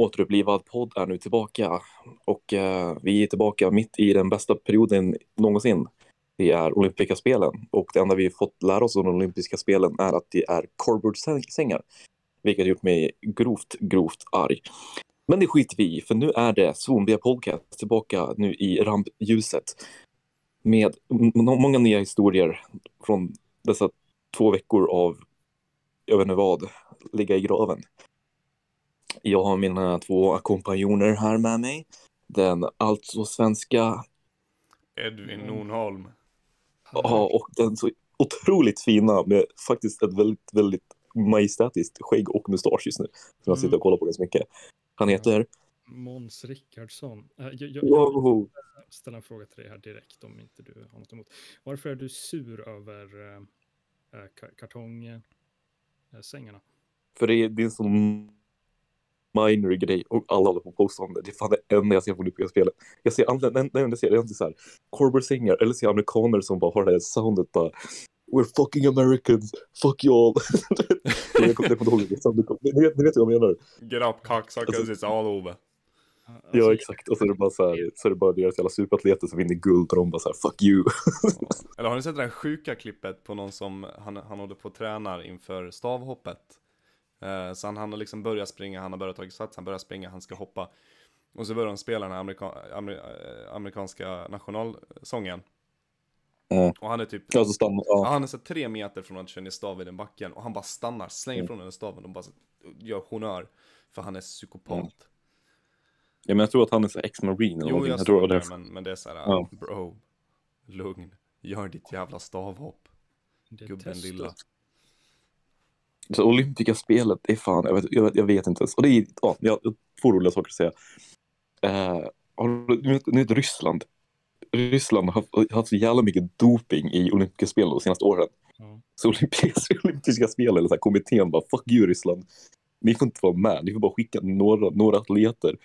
Återupplivad podd är nu tillbaka och eh, vi är tillbaka mitt i den bästa perioden någonsin. Det är olympiska spelen och det enda vi fått lära oss om de olympiska spelen är att det är cardboard-sängar. Vilket gjort mig grovt, grovt arg. Men det skiter vi i, för nu är det Zombie Podcast tillbaka nu i rampljuset. Med många nya historier från dessa två veckor av, jag vet inte vad, ligga i graven. Jag har mina två kompanjoner här med mig. Den alltså svenska Edvin Nornholm. ja, och den så otroligt fina med faktiskt ett väldigt, väldigt majestätiskt skägg och mustasch just nu. Som jag sitter och kollar på ganska mycket. Han heter... Måns Rickardsson. Äh, Jag, jag, jag ställa en fråga till dig här direkt om inte du har något emot. Varför är du sur över äh, äh, ka- kartongsängarna? För det är, det är en sån minor grej och alla håller på att posta om det. Det är fan det enda jag ser på olympiska. Jag ser andra, den, den jag ser, är inte så här Corber-sängar eller ser amerikaner som bara har det här soundet bara We're fucking Americans, fuck you all. jag kommer jag inte ihåg vilket sound det kom. Ni vet, ni vet vad jag menar? Get up cocksuckers, Alltså- it's all over. Alltså, Ja, exakt. Och så är det bara så här, så är det bara deras jävla superatleter som vinner guld och de bara så här, fuck you. Eller har ni sett det här sjuka klippet på någon som han, han håller på och tränar inför stavhoppet? Eh, så han, han har liksom börjat springa, han har börjat ta sats, han börjar springa, han ska hoppa. Och så börjar de spela den här amerika, amer, eh, amerikanska nationalsången. Mm. Och han är typ, Ja, så stannar, ja. han är så tre meter från att köra ner stav i den backen. Och han bara stannar, slänger Mm. ifrån den staven och bara så, gör honör. För han är psykopat. Mm. ja, men jag tror att han är så här ex-marine eller Jo, någonting. jag, Jag tror det. men, men det är såhär, Ja. bro, lugn, gör ditt jävla stavhopp, det gubben testet. lilla. Så olympiska spelet, det är fan, jag vet, jag vet, jag vet inte ens. Och det är, ja, jag har två roliga saker att säga. Eh, har vet, Ryssland? Ryssland har haft, haft så jävla mycket doping i olympiska spel de senaste åren. Ja. Så olympiska, olympiska spel, eller så här, kommittén bara, fuck you Ryssland. Ni får inte vara med, ni får bara skicka några, några atleter.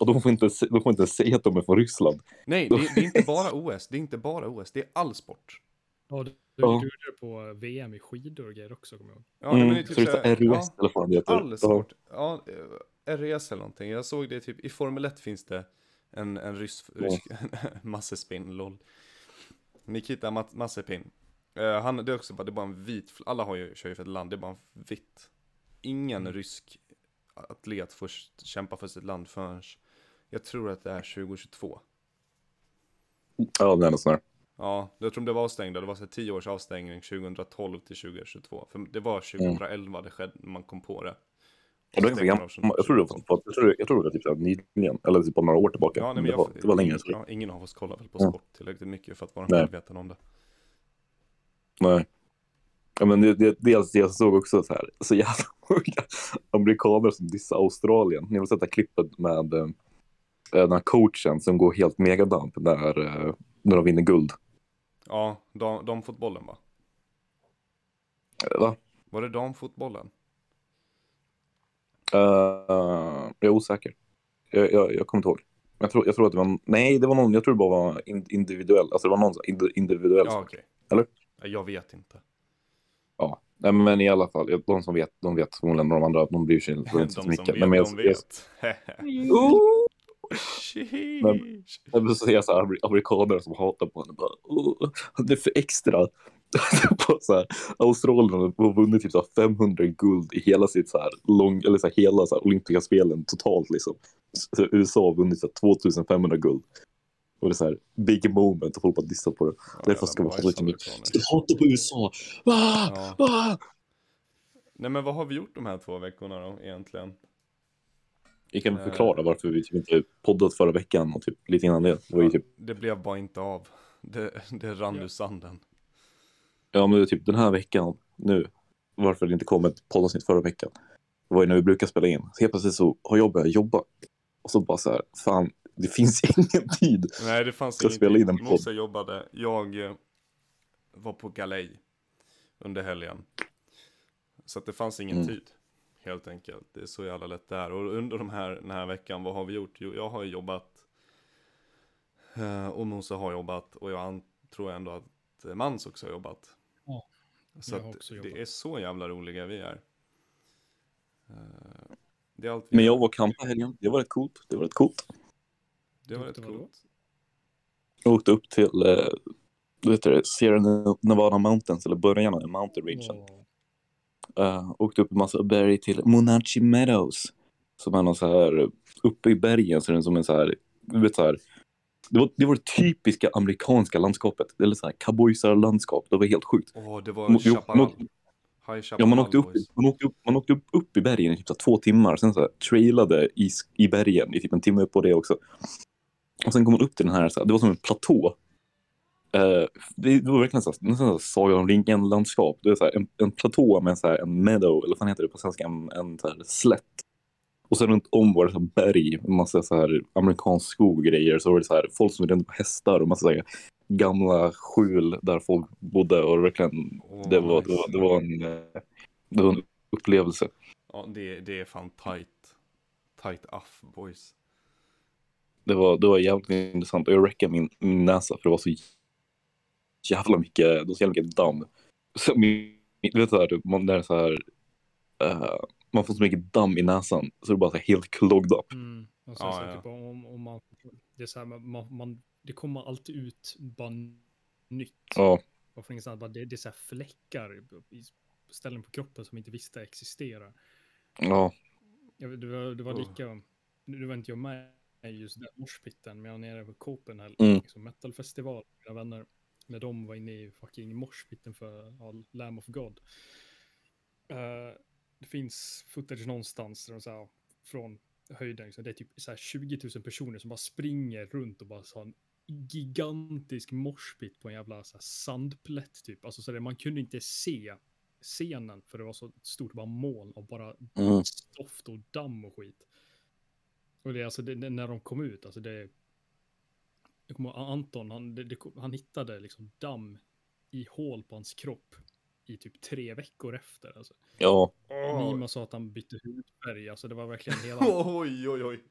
Och de får, inte, de får inte säga att de är från Ryssland. Nej, det, det är inte bara OS, det är inte bara OS, det är all sport. Ja, du, gjorde det på VM i skidor och grejer också, kommer jag ihåg. Ja, nej, Mm, men det är typ så det är ja, eller vad det heter. Ja. Ja, eh, eller någonting. Jag såg det typ, i Formel 1 finns det en, en rysk, rysk Massespin, lol. Nikita Ma- Mazepin. Eh, han, det är också bara, det är bara en vit, alla har ju, kör ju för ett land, det är bara en vitt. Ingen Mm. rysk atlet får kämpa för sitt land förrän, jag tror att det är 2022. ja, det är något sånt där. Ja, jag tror det var avstängda, det var så här 10 års avstängning 2012 till 2022. För det var 2011 det skedde, när man kom på det. Och då är jag, Stängda gammal. av 2022. jag tror det var, jag tror, jag tror det var typ nyligen, eller typ några år tillbaka. Ja, nej, Men det, var, det var länge sedan. ja, ingen av oss kollar väl på Ja. sport tillräckligt mycket för att vara Nej. medveten om det. Nej. Ja, men det, det, dels det jag såg också så här, så jävla många amerikaner som dissar Australien. Ni har sett det här klippet med eh, den här coachen som går helt megadamp när, eh, när de vinner guld. Ja, dam, damfotbollen va? Va? Var det damfotbollen? Uh, jag är osäker. Jag, jag, jag kommer inte ihåg. Jag tror, jag tror att det var, nej det var någon, jag tror det bara var in, individuell, alltså det var någon individuell. Ja, okej. Eller? Ja, Jag vet inte. Ja, nej, men i alla fall, de som vet, de vet förmodligen, de andra, de bryr sig inte De så som mycket. vet, Nej, men jag, de vet. Oh! Sheesh. Jag ser så här, amer- amerikaner som hatar på honom. Bara, "Åh, han är för extra. på så här, Australien har vunnit typ så här 500 guld i hela sitt så här lång, eller så här, hela så här, olympiska spelen totalt liksom. Så USA har vunnit så här, 2500 guld. Och det är så här big moment och folk bara dissar på det. Därför ska vi jävla hata lite vi hata på USA? Ah! Ja. Ah! Nej men vad har vi gjort de här två veckorna då egentligen? Vi kan väl förklara varför vi typ inte poddat förra veckan och typ lite innan det. Det var ju typ, Det blev bara inte av. Det, det rann ur sanden. ja men det är typ den här veckan nu. Varför det inte kom ett poddavsnitt förra veckan. Det var ju när vi brukar spela in. Så helt plötsligt så har jag börjat jobba. Och så bara så här, fan, det finns ingen tid. Nej det fanns ingenting. spela in en podd. Mosse jobbade. Jag eh, var på galej under helgen. Så att det fanns ingen Mm. tid. Helt enkelt. Det är så jävla lätt det är. Och under de här, den här veckan, vad har vi gjort? Jo, jag har ju jobbat. eh, Och Mosse har jobbat. Och jag tror ändå att eh, Mans också har jobbat. Ja, Så jag har att också det jobbat. är så jävla roliga vi är. Eh, Det är allt vi Men jag var och campade helgen. Det var rätt coolt. Det var rätt coolt. Det var rätt coolt. Jag åkte upp till eh, vad heter det, Sierra Nevada Mountains, eller början av mountain rangen. Åh, Uh, åkte upp en massa berg till Monachi Meadows. Som är någon så här, uppe i bergen så är den som en så här, du vet så här. Det var, det var det typiska amerikanska landskapet. Det är så här cowboysar-landskap. Det var helt sjukt. Åh, det var Chaparral. Ja, man åkte upp, man åkte upp, man åkte upp, upp i bergen i typ så två timmar. Sen så här, trailade i, i bergen i typ en timme på det också. Och sen kom man upp till den här, så här det var som en platå. Eh, det, var verkligen så här, Sagan om ringen-landskap. Det är så här, en, en platå med så här, en meadow, eller vad fan heter det på svenska, en, en så här, slätt. Och sen runt om var det så här berg, en massa så här amerikansk skog och grejer. Så var det så här, folk som rände på hästar och massa så här, gamla skjul där folk bodde. Och verkligen Åh, det var, det var, det var, en, eh, det var en upplevelse. Ja, det, det är fan tight. Tight off boys. Det var, det var jävligt intressant och jag räckade min, min näsa för det var så jävla mycket, det var så jävla mycket damm. Så min, du vet så här, man, det är så här, eh, man får så mycket damm i näsan så det är bara så här helt clogged up. Mm. Och så, Ja, så ja. Typ, om, om man, det är så här, man, man, det kommer alltid ut bara nytt. Ja, Och för ingenstans, bara det, det är så här fläckar i ställen på kroppen som inte visste existerar. ja, Jag Det var, det var Oh. lika, nu var inte jag med just den morspitten, men jag var nere på Copenhagen, Mm. liksom metalfestival, mina vänner. När de var inne i fucking morspitten för ja, Lamb of God. Eh, det finns footage någonstans där de så här, från höjden, så det är typ så här 20 000 personer som bara springer runt och bara så har en gigantisk morspitt på en jävla så här sandplätt typ. Alltså så det, man kunde inte se scenen för det var så ett stort bara moln av bara mm, stoft och damm och skit. Och det är alltså det, när de kom ut, alltså det. Jag kommer ihåg Anton, han, det, det, han hittade liksom damm i hål på hans kropp i typ tre veckor efter. Alltså. ja, Mima sa att han bytte hudfärg, alltså det var verkligen hela... Oj, oj, oj.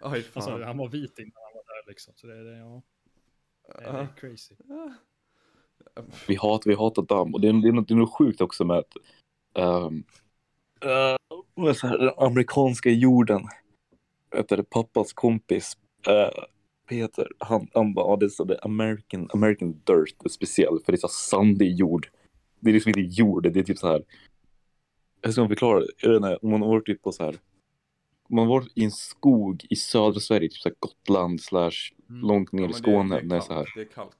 Aj, fan. alltså han var vit innan han var där liksom. Så det, det, ja, det, är crazy. vi hatar, vi hatar damm och det är, det är, något, det är något sjukt också med att så här, den amerikanska jorden, vet du, pappas kompis eh, Peter, han, han bara, ja, det är så det American, American dirt är speciell för det är så sandig jord. Det är liksom inte jord, det är typ så här. Hur ska man förklara det? Jag vet inte, om man har varit typ på så här. Om man har varit i en skog i södra Sverige, typ så här Gotland slash Mm. långt ner i Skåne. Det, det, är så här. kalk, det är kalk.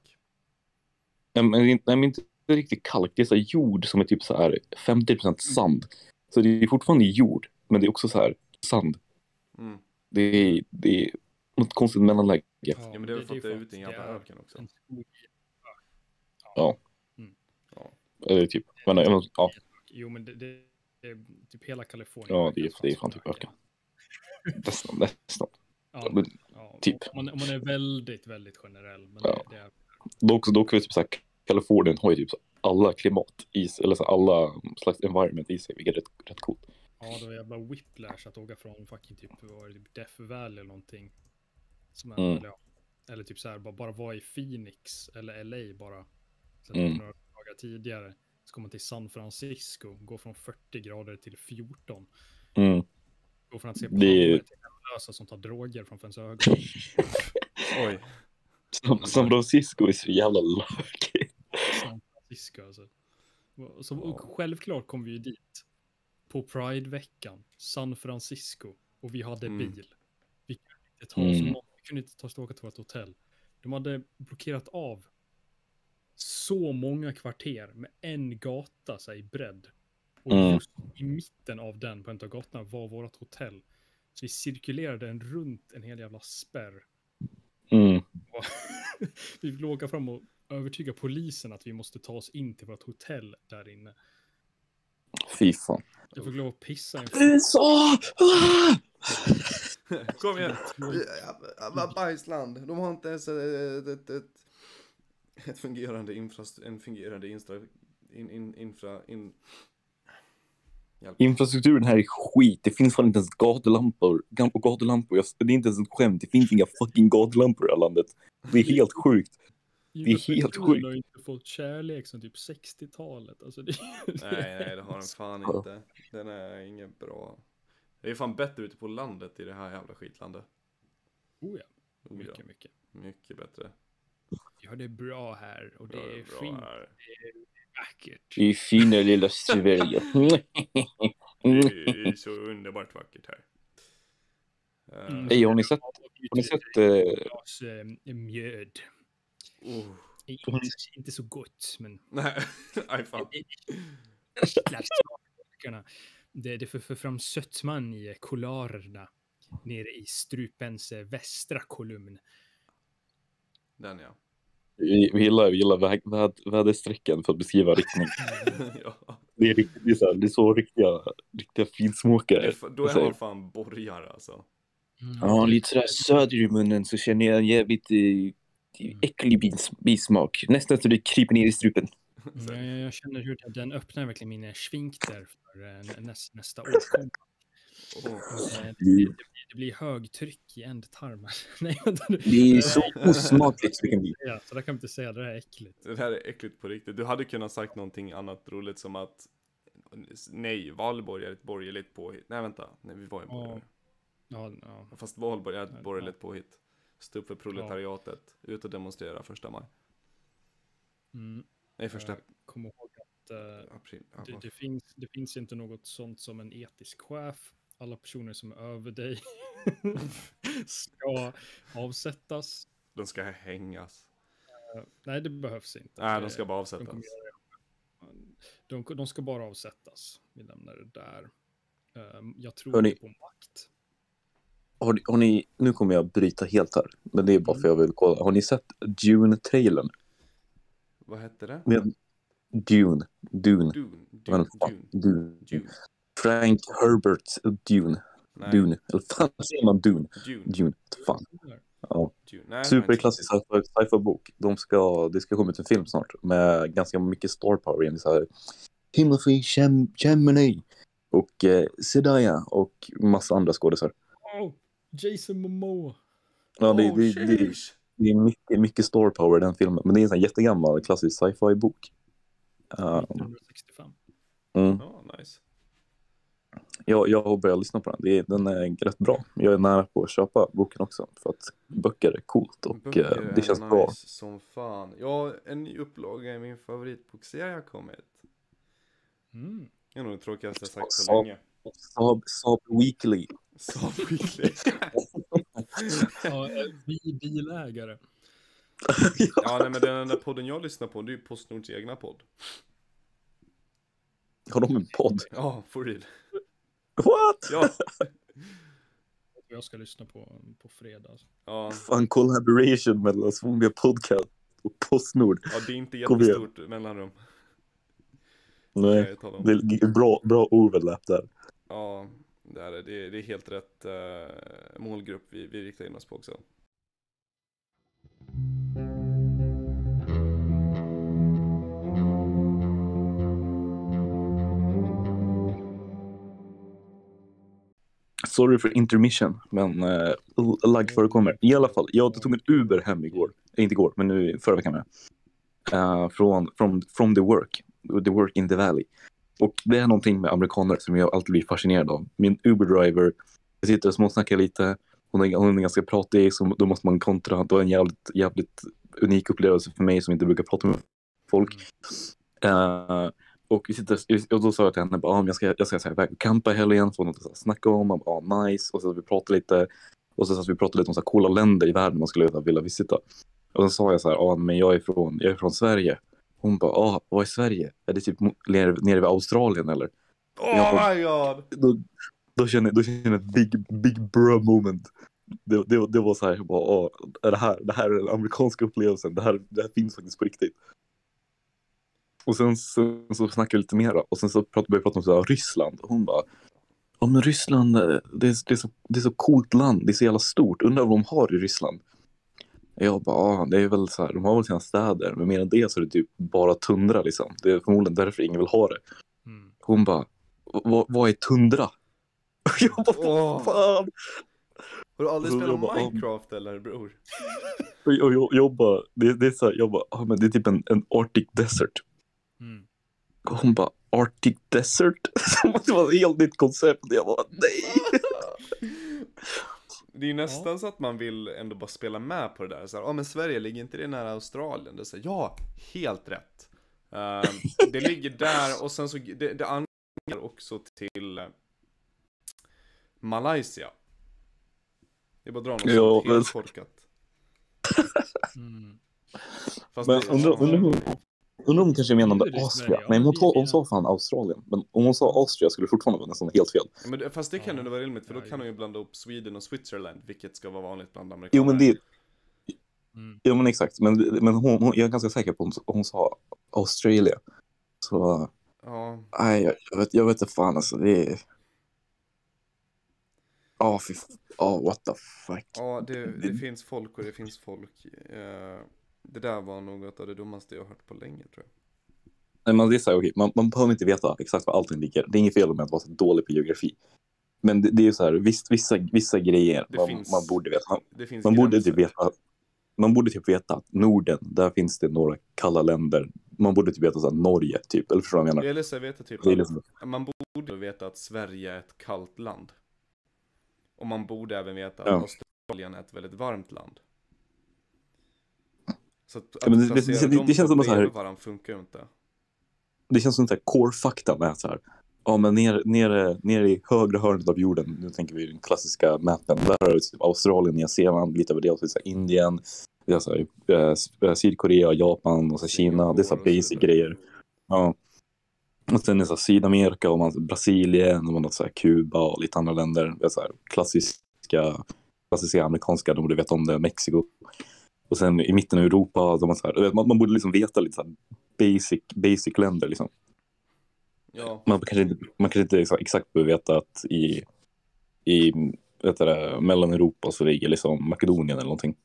Nej, men, inte- nej, men inte riktigt kalk. Det är så här jord som är typ så här 50% sand. Så det är fortfarande jord, men det är också så här sand. Mm. Det är, det är något konstigt mellanläge. Ja, men det är väl för att det är för ute i en jävla öken också. en. Ja. Mm. Ja. Eller typ, men, men, ja, Jo, men det, det är typ hela Kalifornien. ja, det är, det är fan typ öken. Nästan, nästan. Ja, Men, ja, typ. Om man, om man är väldigt, väldigt generell. Men Ja. det, det är, Dock, dock är typ så här, Kalifornien har ju typ så alla klimat i sig, eller så alla slags environment i sig, vilket är rätt, rätt coolt. ja, det var jävla whiplash att åka från fucking typ, var det, typ Death Valley eller någonting. Som är, Mm. eller, ja, eller typ så här, bara, bara vara i Phoenix eller LA bara. Så Mm. några dagar tidigare. Så kommer man till San Francisco, går från 40 grader till 14. Mm. Går från att se Det- palmer till hemlösa som tar droger från ens ögon. Oj. San, San Francisco är så jävla lökigt. San Francisco alltså. Så, och självklart kom vi ju dit. På Pride-veckan. San Francisco. Och vi hade Mm. bil. Vi kunde inte ta oss, Mm. mm. Kunde inte ta oss tillbaka till vårt hotell. De hade blockerat av så många kvarter med en gata så här, i bredd. Och Mm. just i mitten av den, på en av gatorna, var vårt hotell. Så vi cirkulerade en runt en hel jävla spärr. Mm. vi fick åka fram och övertyga polisen att vi måste ta oss in till vårt hotell där inne. Fy fan. Jag fick lov att pissa en USA! Kom igen. Mm. Bajsland. De har inte ens ett, ett, ett, ett fungerande infra, en fungerande infra, in, in, infra, in, Infrastrukturen här är skit. Det finns fan inte ens gatulampor. Gatulampor, det är inte ens ett skämt. Det finns inga fucking gatulampor i det här landet. Det är helt sjukt. är helt sjukt. har inte fått kärlek som typ 60-talet. Alltså det, nej, nej, det har den fan inte. Den är inget bra. Det är fan bättre ute på landet i det här jävla skitlandet. Oh ja, Oh, ja. mycket, mycket. Mycket bättre. Ja, det är bra här och det Ja, är fint, här. vackert. I fina lilla Sverige. Det är så underbart vackert här. Eh, Mm. Hej, har ni sett, har ni sett eh, Glas eh, mjöd. oh. Inte, inte så gott, men Nej, aj fan. Det, det för, för fram sötman i kolarerna nere i strupens västra kolumn. Den ja. vi, vi gillar, vi gillar väg, väd, väderstrecken för att beskriva riktning. ja. Det är, riktigt, det är, så, här, det är så riktiga, riktiga finsmakare. är, då är man fan borgare alltså. Ja, lite sådär söder i munnen så känner jag en jävligt eh, äcklig bis, bismak. Nästan så det kryper ner i strupen. Så- jag, jag känner hur den öppnar verkligen mina svinkter för eh, näst, nästa årkomma. Åh. Eh, Det, Det, blir- det blir högtryck i ändtarmen. Nej, det är så osmakligt så det kan bli. Ja, så där kan vi inte säga, det där är äckligt. Det här är äckligt på riktigt. Du hade kunnat sagt någonting annat roligt som att Nej, Valborg är ett borgerligt påhitt. Nej vänta, nej vi var ju borgare. Ja, ja. Fast Valborg är ett borgerligt påhitt. Stå upp för proletariatet, ut och demonstrera första maj. Mm. Nej, första Jag kommer ihåg att eh, april. Ja, det, det, finns, det finns inte något sånt som en etisk chef. Alla personer som är över dig ska avsättas. De ska hängas. Eh, Nej, det behövs inte. Nej, de ska bara avsättas. de, de ska bara avsättas. Vi lämnar det där. Eh, Jag tror inte på makt. Har, ni- har ni, nu kommer jag bryta helt här, men det är bara för jag vill kolla. Har ni sett Dune-trailern? Vad hette det? Med Dune, Dune, Dune. Dune. Dune. Dune. Dune. Frank Herbert Dune, Nej, Dune, eller fan säger man Dune? Dune. Dune, fan. Ja. Dune. Nej, Superklassisk sci-fi sci-fi bok. De ska, det ska komma ut en film snart med ganska mycket star power igen. Så här, Timothy Chem, Chemney och eh, Zendaya och massa andra skådisar. Oh, Jason Momoa. Ja, det, Åh, det, det. Det är mycket, mycket star power i den filmen. Men det är en sån jättegammal klassisk sci-fi bok. Uh, 1965. mm. Ja, nice. jag, jag har börjat lyssna på den. Det är, den är rätt bra. Jag är nära på att köpa boken också. För att böcker är coolt och Böcker eh, är det känns nice bra. som fan. Ja, en ny upplaga i min favoritbokserie har kommit. Mm. Det är nog det tråkigaste jag sagt Så- länge. Saab, Saab Weekly. Saab Weekly. Ja, bi- bilägare. ja, nej men den där podden jag lyssnar på, det är ju Postnords egna podd. Har de en podd? Ja, for real. What? Ja, Jag ska lyssna på på fredag. ja. Fan, collaboration mellan Svånga Podcast och Postnord. ja det är inte jättestort mellanrum. Nej, det är bra, bra overlap där. Ja, det är det. Det är, det är helt rätt uh, målgrupp vi, vi riktar in oss på också. Sorry för intermission, men eh, uh, lagg förekommer. I alla fall, jag tog en Uber hem igår. Eh, inte igår, men nu förra veckan med. Uh, från from, from the work. The work in the valley. Och det är någonting med amerikaner som jag alltid blir fascinerad av. Min Uber-driver, jag sitter och småsnackar lite. Hon är, hon är ganska pratig, så då måste man kontra. Det var en jävligt, jävligt unik upplevelse för mig som inte brukar prata med folk. Eh, och, vi sitter, och då sa jag till henne ah, jag ska, jag ska så här, campa i helgen, få något att snacka om. Och, ah, nice. Och så vi pratade lite. Och så, så vi pratade lite om så här, coola länder i världen man skulle vilja visita. Och så sa jag så här, ah, men jag är från, jag är från Sverige. Hon bara, ah, vad är Sverige? Är det typ nere, nere vid Australien eller? Oh Ja. my god! Då, då känner då känner jag ett big, big bro moment. Det, det, det var så här, jag bara, ah, är det, här, det här är den amerikanska upplevelsen. Det här, det här finns faktiskt på riktigt. Och sen så, så snackade vi lite mera och sen så pratade, vi prata om så här, Ryssland. Och hon bara, ja men Ryssland, eh, det är, det, är så, det är så coolt land, det är så jävla stort. Undrar vad de har i Ryssland. Jag bara, ah, det är väl så här, de har väl sina städer, men mer än det så är det typ bara tundra liksom. Det är förmodligen därför ingen vill ha det. Mm. Hon bara, "Vad- är tundra? Jag bara, Åh. fan. Har du aldrig spelat bara, ah. Minecraft eller bror? Och jag, jag, jag bara, det, det är så här, jag bara, ah, men det är typ en, en Arctic desert. Mm. hon bara Arctic Desert. det var ett helt nytt koncept. Jag bara nej. Det är ju nästan så att man vill ändå bara spela med på det där. Ja men Sverige, ligger inte det nära Australien? Det är så här, ja, helt rätt. Ehm, det ligger där och sen så, det, det anger också till eh, Malaysia. Det är bara att dra något Ja, sånt men- helt korkat. Mm. Fast Men undrar undra, undra om hon kanske menade det Austria. Sverige? Nej, men hon, hon sa fan Australien. Men om hon sa Austria skulle det fortfarande vara nästan helt fel. Ja, men det, fast det kan Ja. ändå vara rimligt för då kan hon ju blanda upp Sweden och Switzerland, vilket ska vara vanligt bland amerikaner. Jo men det, Mm. ja men exakt. Men, men hon, hon, jag är ganska säker på att hon, hon sa Australia. Så Ja, nej, jag, jag, vet, jag vet inte fan alltså. Det är... Ja, f- Ja, what the fuck. ja det, det finns folk och det finns folk. Eh, det där var något av det dummaste jag hört på länge tror jag. Nej, men det är så här, okej, man, man behöver inte veta exakt var allting ligger. Det är inget fel med att vara så dålig på geografi. Men det, det är ju så här, visst, vissa, vissa grejer man, finns- man borde veta. Man, man borde typ veta. Man borde typ veta att Norden, där finns det några kalla länder. Man borde typ veta så här, Norge, typ. Eller förstår du vad jag menar? Eller så jag vet typ liksom, man borde veta att Sverige är ett kallt land. Och man borde även veta Ja. att Australien är ett väldigt varmt land. Så att, att Ja, men det- det- det- dem det känns som att så här- varandra funkar ju inte. det känns som så här core-fakta med så här. Ja, men nere, nere, nere i högra hörnet av jorden, nu tänker vi den klassiska mappen, där har du typ Australien, Nya Zeeland, lite över det, och så är det så här Indien, det är så här, eh, eh, Sydkorea, Japan och så Kina, det är så här basic grejer. Ja. Och sen är det så här Sydamerika och man, Brasilien och man har så här Kuba och lite andra länder. Det är så här klassiska, klassiska amerikanska, de borde veta om det, Mexiko. Och sen i mitten av Europa, de så här, man, man borde liksom veta lite så här basic, basic länder liksom. Ja, Man kanske inte, man kanske inte exakt- behöver veta att i, i vet det, Mellaneuropa så ligger liksom Makedonien eller någonting.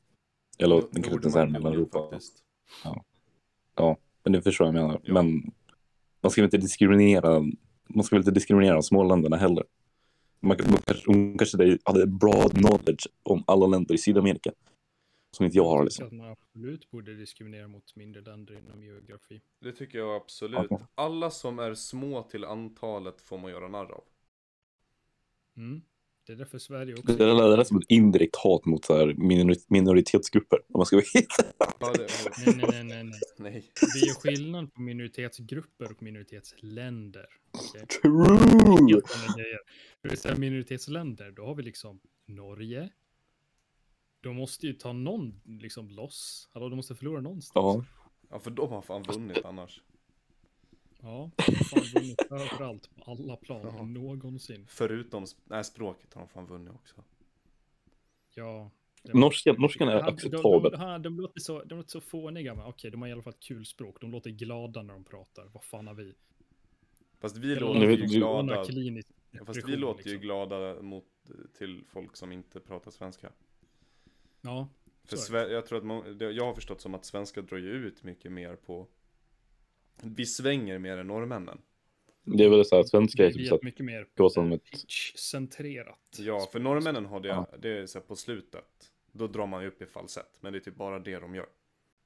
Eller Nord- det kanske inte ens är Nordmakedonien Mellaneuropa. faktiskt. Ja, men du förstår vad jag menar. Ja. Men man ska väl inte diskriminera, man ska väl inte diskriminera de små länderna heller. Man, man, kanske- hon kanske hade broad knowledge om alla länder i Sydamerika. Som inte jag har Jag liksom. tycker att man absolut borde diskriminera mot mindre länder inom geografi. Det tycker jag absolut. Ja. Alla som är små till antalet får man göra narr av. Mm. Det är därför Sverige Det också... är, det är som ett indirekt hat mot så här minori- minoritetsgrupper. Om man ska vara helt... Ja, det, Nej, nej, nej, nej, nej. Det är skillnad på minoritetsgrupper och minoritetsländer. okej? True! Det vill säga minoritetsländer, då har vi liksom Norge. De måste ju ta någon liksom loss. Hallå, de måste förlora någonstans. Ja. Ja, för de har fan vunnit annars. Ja, de har fan vunnit överallt på alla plan Ja. någonsin. Förutom, sp- nej språket har de fan vunnit också. Ja. Norskan, norskan är Han- de, acceptabel. de, de, de, låter så, de låter så fåniga, men okej, de har i alla fall ett kul språk. De låter glada när de pratar. Vad fan har vi? Fast vi Eller låter ju glada. Fast vi låter ju glada mot, till folk som inte pratar svenska. Ja, För jag tror att jag har förstått som att svenska drar ju ut mycket mer på Vi svänger mer än norrmännen Det är väl så här, svenska är typ så att mycket mer var som ett... pitch-centrerat. Ja, för norrmännen har det, Ja. det är så här på slutet Då drar man ju upp i falsett, men det är typ bara det de gör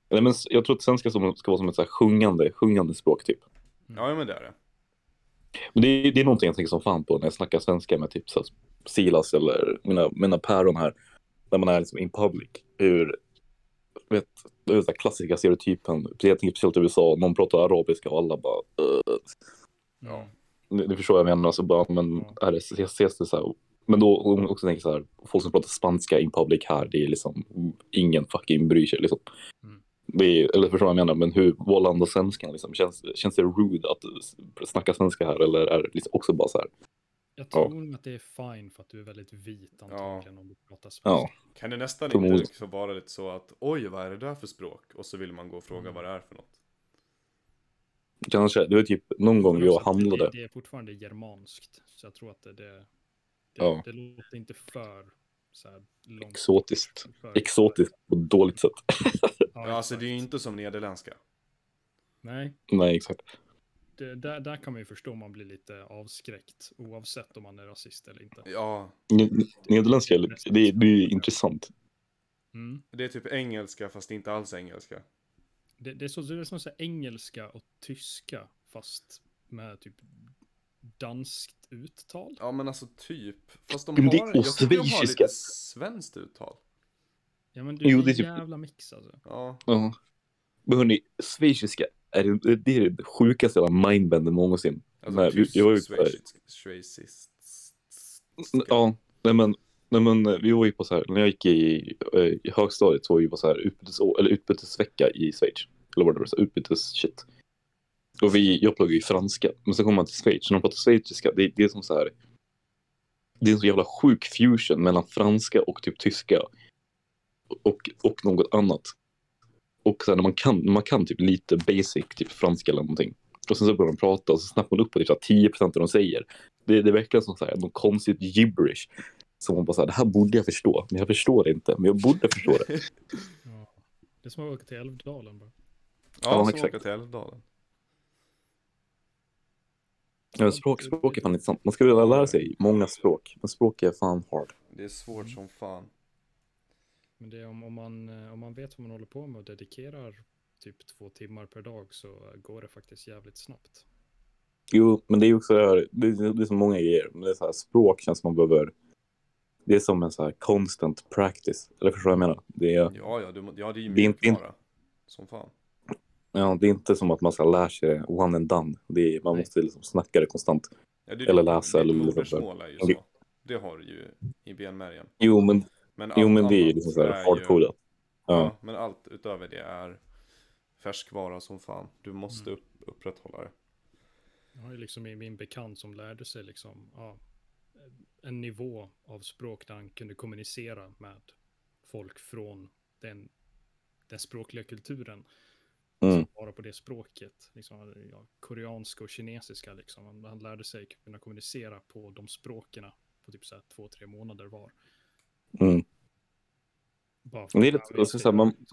Nej, men jag tror att svenska ska vara som ett så här sjungande, sjungande språk typ. Ja, men det är det Men det, är- det är någonting jag tänker som fan på när jag snackar svenska med typ så här Silas eller mina, mina päron här. När man är liksom in public. Hur, vet, det är den klassiska stereotypen. Jag tänker speciellt i USA, någon pratar arabiska och alla bara uh, Ja. Ni förstår vad jag menar. Så bara, men Ja. är det, ses, det så här. Men då också tänker så här, folk som pratar spanska in public här, det är liksom ingen fucking bryr sig liksom. Mm. Är, eller förstår vad jag menar, men hur, vad landar svenskan liksom? Känns, känns det rude att snacka svenska här eller är det liksom också bara så här? Jag Ja. tror nog att det är fine för att du är väldigt vit antagligen om du pratar svenska. Ja, Kan det nästan Förmodligen. inte så vara lite så att Oj, vad är det där för språk? Och så vill man gå och fråga Mm. vad det är för något kanske. Det var typ någon gång också att handlade. Det, det är fortfarande germanskt. Så jag tror att det, det, det, Ja. det låter inte för så här långt. Exotiskt. För, Exotiskt på ett dåligt sätt. Ja, alltså det är ju inte som nederländska Nej, Nej, exakt. Det, där, där kan man ju förstå om man blir lite avskräckt. Oavsett om man är rasist eller inte. Ja, Ne- Nederländska, är det, är- det är intressant. Mm. det är typ engelska fast inte alls engelska Det, det är så, det är som så engelska och tyska fast med typ danskt uttal. Ja men alltså typ. Fast de Men det- har, och jag tycker de har lite svenskt uttal. Ja men det Jo, är det är en typ- jävla mix alltså. Ja. Ja. Men hörni, schweiziska är det, det är det sjukaste jävla mindbenden någonsin. Alltså Nej, vi- tysk, jag var ju- schweizisk, schweiziskt. Ja, nej men, nej men eh, vi var ju på så här, när jag gick i, eh, i högstadiet så var vi på så här utbytes, eller utbytesvecka i Schweiz. Eller vad det var, så här, utbytes shit. Och vi, jag pluggade ju franska, men så kom man till Schweiz, när de pratar schweiziska, det, det är som så här, det är en så jävla sjuk fusion mellan franska och typ tyska. Och, och något annat. Och sen när man kan, man kan typ lite basic, typ franska eller någonting. Och sen så börjar de prata och så snappar man upp på typ så här 10 procent av det de säger. Det, det är verkligen som så här, något konstigt gibberish. Som man bara så här, det här borde jag förstå, men jag förstår det inte, men jag borde förstå det. Ja. Det är som att åka till Älvdalen bara. Ja, Ja, som exakt. åka till Älvdalen. Ja, språk, språk är fan intressant. Man ska vilja lära sig många språk, men språk är fan hard. Det är svårt som fan. Men det är om, om, man, eh, om man vet vad man håller på med och dedikerar typ två timmar per dag så går det faktiskt jävligt snabbt. Jo, men det är ju också det här, det är, det är så många grejer. Men det är så här, språk känns man behöver, det är som en så här constant practice. Eller förstår du vad jag menar? Det är, Ja, ja, du, ja det är ju Det inte- mjukvara. Som fan. ja, det är inte som att man ska lära sig det one and done. Det är, man Nej. måste liksom snacka det konstant. Ja, det Eller läsa ditt eller liksom modersmål är ju Det- så. Det har du ju i benmärgen. Jo, men, Men jo, men det är ju liksom så här hardcodat. Ja. Ja. men allt utöver det är färskvara som fan. Du måste upp, upprätthålla det. Jag har ju liksom min, bekant som lärde sig liksom, ja, en nivå av språk där han kunde kommunicera med folk från den, den språkliga kulturen. Mm. Som bara på det språket. Liksom, ja, koreanska och kinesiska liksom. Han, han lärde sig kunna kommunicera på de språken på typ så här två, tre månader var. Mm. Bara det är lite- så här, det, man-.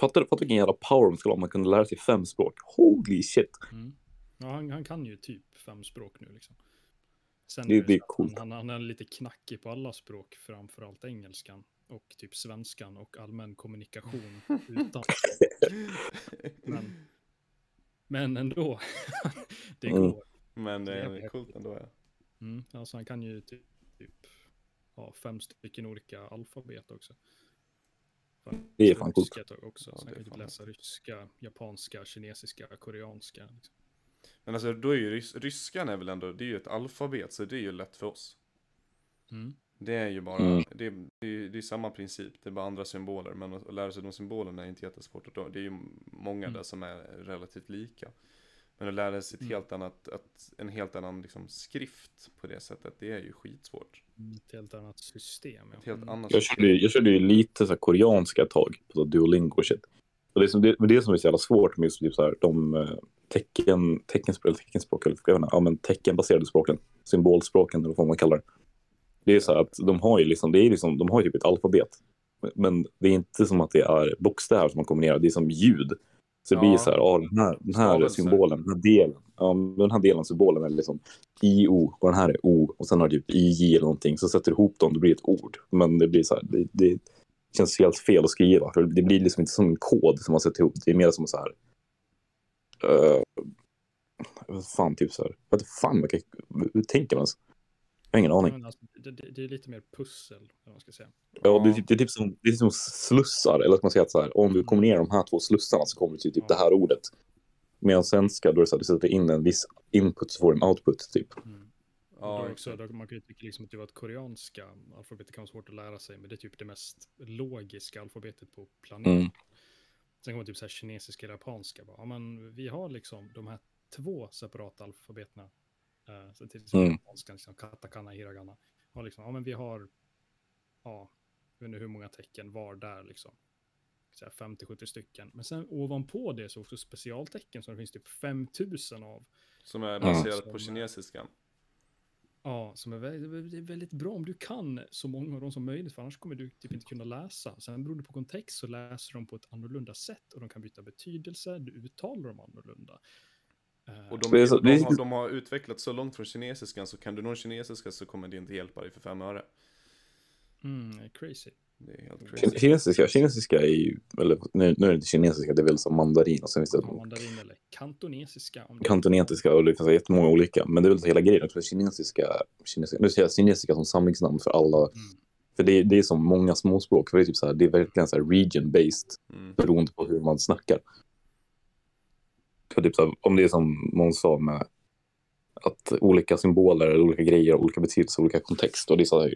Fattar fattar vilken jävla power man skulle ha om man kunde lära sig fem språk. Holy shit. Mm. Ja, han, han kan ju typ fem språk nu liksom. Sen Det- är det är coolt. Han, han, är lite knackig på alla språk, framförallt engelskan och typ svenskan och allmän kommunikation utan. Men, men ändå, det Mm. går. Men det är Jävlar. coolt ändå ja. Mm. Alltså han kan ju typ, typ ja, fem stycken olika alfabet också. Det är fan coolt. Ryska också. Ja, så är kan typ fan läsa ryska, japanska, kinesiska, koreanska. Liksom. Men alltså då är ju rys ryskan är väl ändå, det är ju ett alfabet så det är ju lätt för oss. Mm. Det är ju bara, Mm. det, är, det, är, det är samma princip, det är bara andra symboler. Men att lära sig de symbolerna är inte jättesvårt. Och då, det är ju många Mm. där som är relativt lika. Men att lära sig ett Mm. helt annat, att, en helt annan liksom, skrift på det sättet, det är ju skitsvårt. Ett helt annat system. Ja. Ett helt Mm. annat Jag körde, jag körde ju lite så här koreanska tag på så Duolingo och shit. Och det, som, det, det som är så jävla svårt med just typ så här, de eh, tecken, teckenspråk, eller teckenspråk, eller jag vet inte, ja, men teckenbaserade språken, symbolspråken eller vad man kallar det. Det är så här att de har ju liksom, det är liksom, de har ju typ ett alfabet. Men- Men det är inte som att det är bokstäver som man kombinerar, det är som ljud. Så det Ja. blir så här, ja, den här, den här symbolen, den här delen, ja, den här delen symbolen är liksom IO och den här är O och sen har du typ IJ eller någonting så sätter du ihop dem, det blir ett ord. Men det blir så här, det, det känns helt fel att skriva för det blir liksom inte som en kod som man sätter ihop, det är mer som så här uh, fan typ så här, vad fan, hur tänker man? Jag har ingen aning. Men alltså, det, det, det är lite mer pussel, eller man ska säga. Ja, det, är typ- det, är typ som, det är som slussar, eller att man säger att så här, om du kombinerar de här två slussarna så kommer du till typ det här ordet. Medan svenska, då är det så att du sätter in en viss input så får du en output typ. Mm. Ja, då också, då, man kan ju tycka liksom att det var ett koreanska alfabetet kan vara svårt att lära sig, men det är typ det mest logiska alfabetet på planeten. Mm. Sen kommer typ så här kinesiska eller japanska. Bara, ja, men vi har liksom de här två separata alfabetena. Uh, så till exempel Mm. japanskan, liksom katakana, hiragana. Har liksom, ja men vi har, ja, jag vet inte hur många tecken var där liksom. Så här 50-70 stycken. Men sen ovanpå det så också specialtecken som det finns typ 5000 av. Som är baserat Som- på kinesiskan. Ja, som är väldigt, det är väldigt bra om du kan så många av dem som möjligt, för annars kommer du typ inte kunna läsa. Sen beroende på kontext så läser de på ett annorlunda sätt och de kan byta betydelse, du uttalar dem annorlunda. Och de, Det är så- de, det är- har, de har utvecklats så långt från kinesiskan så kan du någon kinesiska så kommer det inte hjälpa dig för fem öre. mm, crazy. Det är helt crazy. Kinesiska, kinesiska är ju, eller nu, nu är det inte kinesiska, det är väl som mandarin och sen finns det Ja, mandarin eller kantonesiska. Om det- kantonesiska och det finns jättemånga olika. Men det är väl hela grejen också, kinesiska, kinesiska, nu säger jag kinesiska som samlingsnamn för alla. Mm. För det är, det är som många småspråk, för det är typ så här, det är verkligen så här region-based Mm. beroende på hur man snackar. För typ så här, om det är som Måns sa med att olika symboler, olika grejer, olika betydelser, olika kontext och det är så här,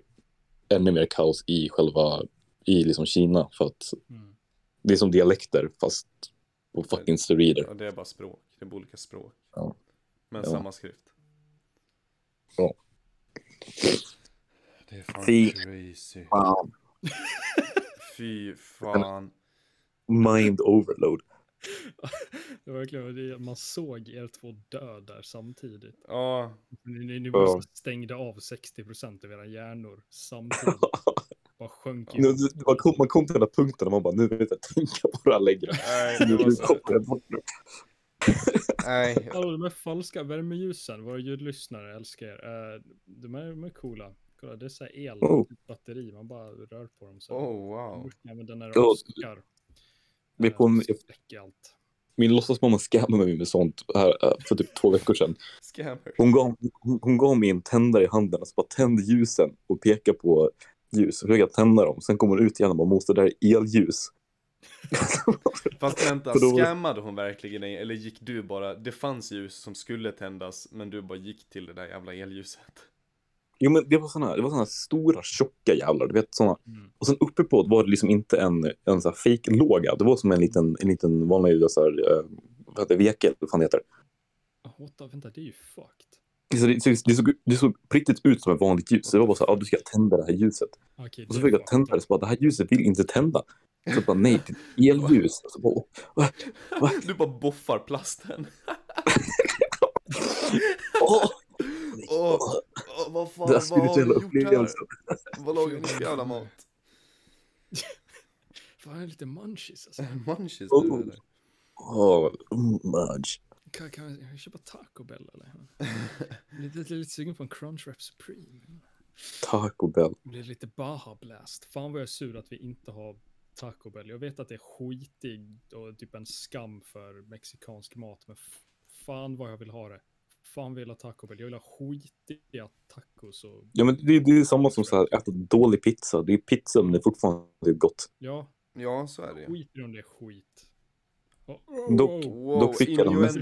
ännu mer kaos i själva, i liksom Kina för att Mm. det är som dialekter fast på fucking steroider. Ja, det är bara språk. Det är bara olika språk. Ja. Men Ja. samma skrift. Ja. Det är fan Fy. crazy. Fan. Fy fan. Mind overload. Det var verkligen, man såg er två dö där samtidigt. Ja, Ni, ni, ni Ja. bara stängde av 60% av era hjärnor samtidigt. Bara sjönk Nu- in. Man kom, man kom till den här punkten och man bara, nu vill jag inte tänka på det här längre. nej, Nu det var så. Nej, Hallå, de här falska värmeljusen, våra ljudlyssnare älskar er. Eh, de, är, de är coola. Kolla, det är så här el, Oh. typ batteri, man bara rör på dem. Så. oh wow. Ja, men den är Ja, vi är på Eh, släcker allt. Min låtsasmamma scammade mig med sånt här, eh, för typ två veckor sedan. Hon gav, hon, hon gav mig en tändare i handen och så bara tänd ljusen och peka på ljus. Försöker jag tända dem. Sen kommer hon ut igen och bara, måste det där är elljus. Fast vänta, då- scammade hon verkligen dig? Eller gick du bara, det fanns ljus som skulle tändas, men du bara gick till det där jävla elljuset? Jo men det var såna, det var såna stora tjocka jävlar, du vet såna. Mm. Och sen uppe på var det liksom inte en, en sån här fake-låga. Det var som en liten, en liten vanlig så här, eh, vad heter det, veke, eller vad fan det heter. Oh, the, vänta, det är ju fucked. Så det, så det, såg, det såg på riktigt ut som ett vanligt ljus. Så det var bara så här, ah, du ska tända det här ljuset. Okej, Och så det fick jag tända det, så bara, det här ljuset vill inte tända. Så bara, nej, det är elljus. Så bara, "Åh, va? Du bara boffar plasten. åh, Åh, åh. åh, vad fan, vad har du gjort här? Vad lagar ni för jävla mat? Fan, jag är lite munchies alltså. Munchies Oh. du eller? Åh, mm, Mudge. Kan, kan jag köpa Taco Bell eller? Lite, lite, lite sugen på en Crunch Wrap Supreme. Taco Bell. Det blir lite Baja Blast. Fan vad jag är sur att vi inte har Taco Bell. Jag vet att det är skitigt och typ en skam för mexikansk mat. Men fan vad jag vill ha det. Fan vill ha Taco Bell. Jag vill ha skitiga tacos och Ja, men det, det är samma som så här, äta dålig pizza. Det är pizza, men det är fortfarande gott. ja, Ja, så är det skit i om det är skit. Oh, Dock- Wow, Dock fick jag den mest,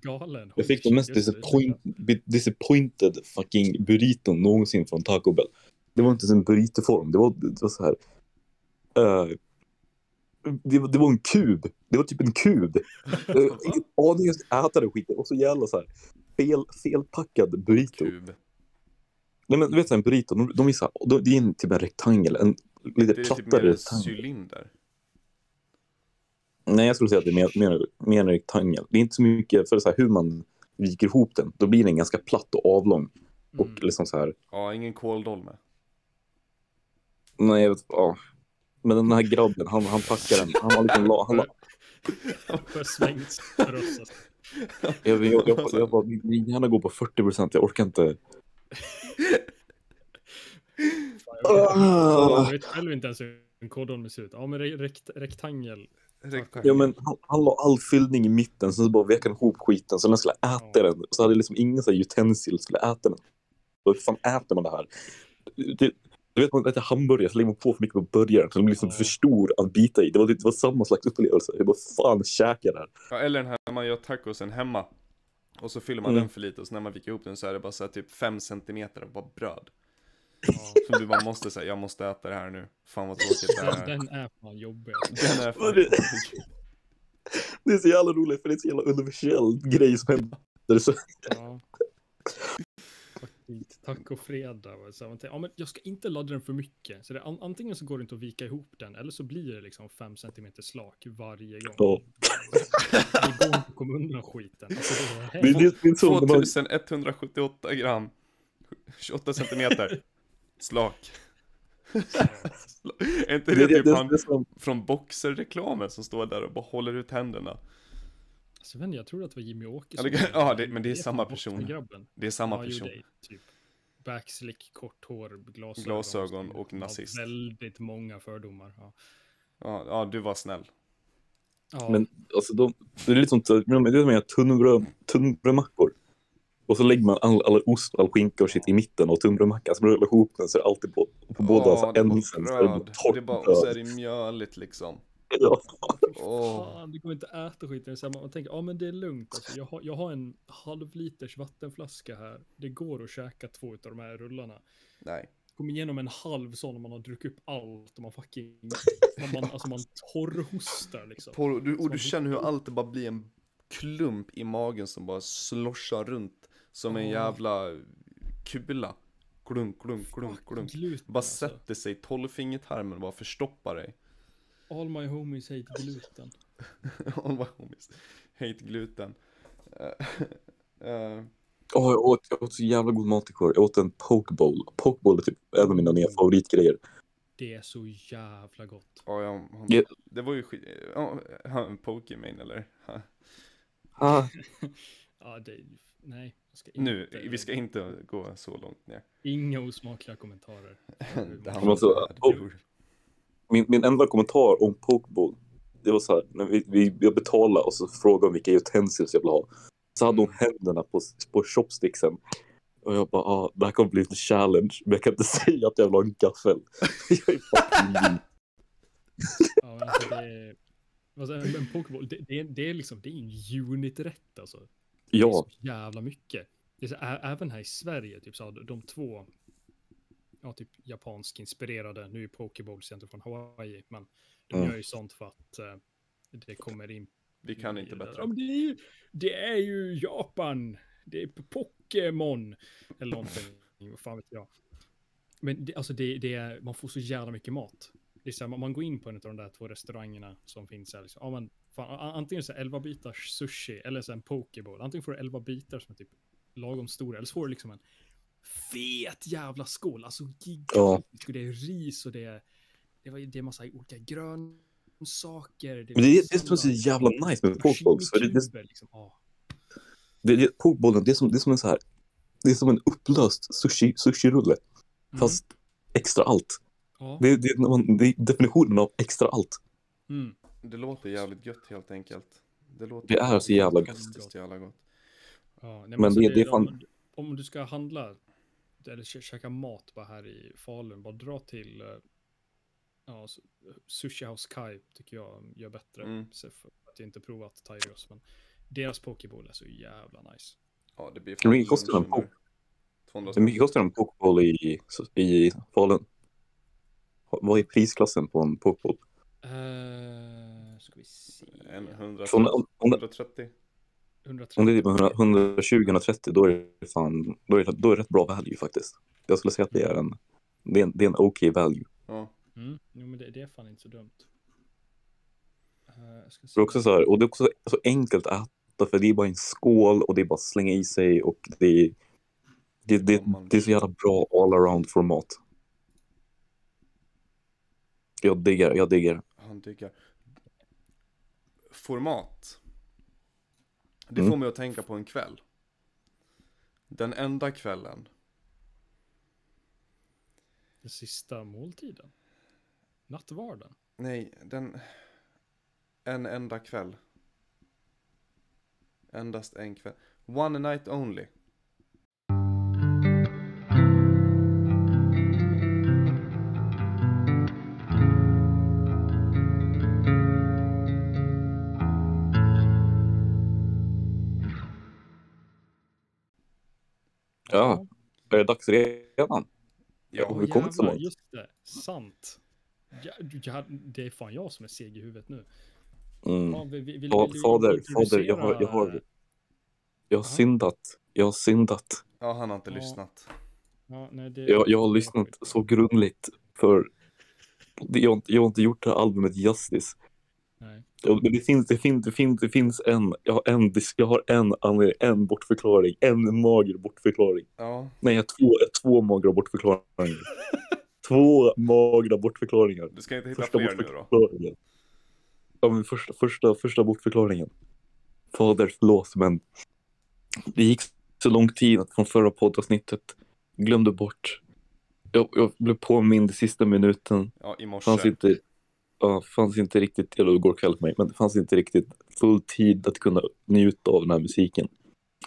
galen. jag fick den mest Just det, disappoint, disappointed fucking burriton någonsin från Taco Bell. Det var inte ens en burritoform. Det var, det var så här. eh, det, var, det var en kub. Det var typ en kub. Jag hade ingen aning om jag skulle äta den skiten. Och så jävla så här fel, felpackad burrito. Kub. Nej men du vet en burrito, de, de är så här, de, det är en, typ en rektangel. En lite Det är typ plattare mer en rektangel. cylinder. Nej, jag skulle säga att det är mer, mer, mer en rektangel. Det är inte så mycket för så här, hur man viker ihop den. Då blir den ganska platt och avlång. Och Mm. liksom så här, Ja, ingen kåldolme. nej, jag vet, ja. Men den här grabben, han, han packar den. Han har liksom, la, han, la- Alltså. jag, jag, jag, jag, jag bara, min hjärna går på 40 procent. Jag orkar inte. Jag, Ah. vet själv inte ens hur en kordon ser ut. Ja, men re- rekt, rektangel. Ja, men han, han la all fyllning i mitten, sen så bara vek han ihop skiten. Så när jag skulle äta den, så hade jag liksom ingen så här utensil skulle äta den. Hur fan äter man det här? Det, du vet, man äter hamburgare, så lägger man på för mycket på burgaren, så den blir liksom för stor att bita i. Det var, det var samma slags upplevelse. Jag bara, fan käkar det här. Ja, eller den här när man gör tacosen hemma. Och så fyller man Mm. den för lite och så när man viker ihop den så är det bara så här typ 5 centimeter av bara bröd. Ja. Som du bara måste säga, jag måste äta det här nu. Fan vad tråkigt det Den, är. den är fan jobbig. Den är fan... Det- Det är så jävla roligt, för det är så jävla universell grej som händer. Så, Ja. Faktiskt. Tacofredag. va. Så man tänker, Ja, men jag ska inte ladda den för mycket. Så det, an, antingen så går det inte att vika ihop den eller så blir det liksom 5 cm slak varje gång. ja. Det går inte att komma undan skiten. Alltså, det är det, det, är så när man, 2178 gram. 28 centimeter. Slak. är inte det, det det, typ det, han som, från boxerreklamen som står där och bara håller ut händerna? Alltså, inte, jag tror att det var Jimmy Ja, Åkesson. det kan- ja, det- men det är samma person. Grabben. Det är samma ja, jo, person. det typ. backslick, kort hår, glasögon. Glasögon och Ja, nazist. Väldigt många fördomar. Ja. Ja, ja, du var snäll. Ja, Men alltså, de, det är lite som, det är tunnbröd, tunnbrödmackor. Och så lägger man all, all ost, all skinka och shit i mitten och tunnbrödmackan. Så rullar ihop den så är det alltid på, på båda Ja, så det är bara änden så är det bara torrt Det och så är det mjöligt liksom. Fan, du kommer inte äta skiten. Så man tänker, ja men det är lugnt. Alltså, jag, har, jag har en halvliters vattenflaska här. Det går att käka två av de här rullarna. Nej. Kom igenom en halv sån om man har druckit upp allt och man fucking... Man, man, alltså man torrhostar liksom. På, du, och du känner hur allt bara blir en klump i magen som bara sloshar runt som en jävla kula. Klunk, klunk, klunk, klunk. Bara alltså. sätter sig i tolvfingertarmen och bara förstoppar dig. All my homies hate gluten. All my homies hate gluten. Eh, Åh, jag, åt, jag åt så jävla god mat igår. Jag åt en pokeball. Pokeball är typ en av mina nya favoritgrejer. Det är så jävla gott. ja, ja, han, Ja. det var ju skit... Ja, han Pokemon eller? Ha. Ah, Ja, det... Nej, ska inte... Nu, vi ska inte gå så långt ner. Inga osmakliga kommentarer. Alltså, oh. Min, min enda kommentar om pokeball. Det var så här, när vi, vi, jag betalade och så frågade hon vilka utensils jag ville ha. Så hade hon händerna på, på chopsticksen. Och jag bara, ah, det här kommer bli en challenge. Men jag kan inte säga att jag vill ha en gaffel. jag är fucking. Ja, men alltså det är... Alltså, en, Pokéball, det, det, det är liksom, det är en unit-rätt alltså. Det är Ja, så jävla mycket. Det är så, även här i Sverige, typ så här, de två, ja typ japansk inspirerade, nu är Pokéballs egentligen från Hawaii, men de Mm. gör ju sånt för att eh, det kommer in. Vi kan inte bättre. Ja, det, är ju, det är ju Japan, det är Pokémon, eller någonting, vad fan vet jag. Men det, alltså det, det är, man får så jävla mycket mat. Det är så här, man, man går in på en av de där två restaurangerna som finns här. Liksom, ja, men, fan, antingen så här 11 bitars sushi eller så en pokeball. Antingen får du 11 bitar som är typ lagom stora eller så får du liksom en fet jävla skål. Alltså gigantisk. Och det är ris och det är, det, var, det är massa olika grönsaker. men det, är- det är som är så jävla nice med pokeballs. För det, det, liksom. Ja. det, det, pokeballen, det är som, det är som en så här. Det är som en upplöst sushi, sushi-rulle. Mm. Fast extra allt. Ja. Det, det, när man, det är definitionen av extra allt. Mm. Det låter jävligt gött helt enkelt. Det, låter Det är så jävla gott. jävla gott. Ja, nej, Men alltså det- det är fan- om, om du ska handla eller kä- käka mat bara här i Falun, bara dra till eh, ja, Sushi House Kai tycker jag gör bättre. Mm. Så för att jag inte provat Tigers, men deras Pokéball är så jävla nice. Ja, det blir Hur mycket kostar en lunchen där. poke? 200 Hur mycket kostar en pokeball i, i Falun? Vad är prisklassen på en pokeball? Uh, ska vi se. En 100, Så om, om, om, 130. 130. om det är typ 120-130 då är det fan, då är det, då är det rätt bra value faktiskt. Jag skulle säga att det är en, det är en, det är en okej value. Ja. Mm. Jo, men det, det är fan inte så dumt. Eh, jag ska Det är också så här, och det är också så enkelt att äta för det är bara en skål och det är bara att slänga i sig och det är, det, det, det är så jävla bra all around format. Jag diggar, jag diggar. Han diggar. Format. Det Mm. får mig att tänka på en kväll. Den enda kvällen. Den sista måltiden. Nattvarden. Nej, den... En enda kväll. Endast en kväll. One night only. Är det dags redan? Ja, har vi kommit så långt? Just det, sant. Ja, ja, det är fan jag som är seg i huvudet nu. Mm. Ja, vill, vill, vill, Ja, du fader, fader, jag har, jag har, jag har syndat. Jag har syndat. ja han har inte Ja. lyssnat. Ja, nej, det, Jag, jag har lyssnat så grundligt för jag, har inte- jag har inte gjort det här albumet justice. Nej. Men det finns, det finns, det finns, det finns en, jag har en, jag har en, en bortförklaring, en mager bortförklaring. Ja, Nej, jag har två, två magra bortförklaringar. två magra bortförklaringar. du ska inte hitta Första fler nu då. Ja, men första, första, första bortförklaringen. Fader, förlåt, men det gick så lång tid från förra poddavsnittet glömde bort. Jag, jag blev påmind i sista minuten. Ja, i morse. Fanns inte, ja, fanns inte riktigt, eller igår kväll för mig, men det fanns inte riktigt full tid att kunna njuta av den här musiken.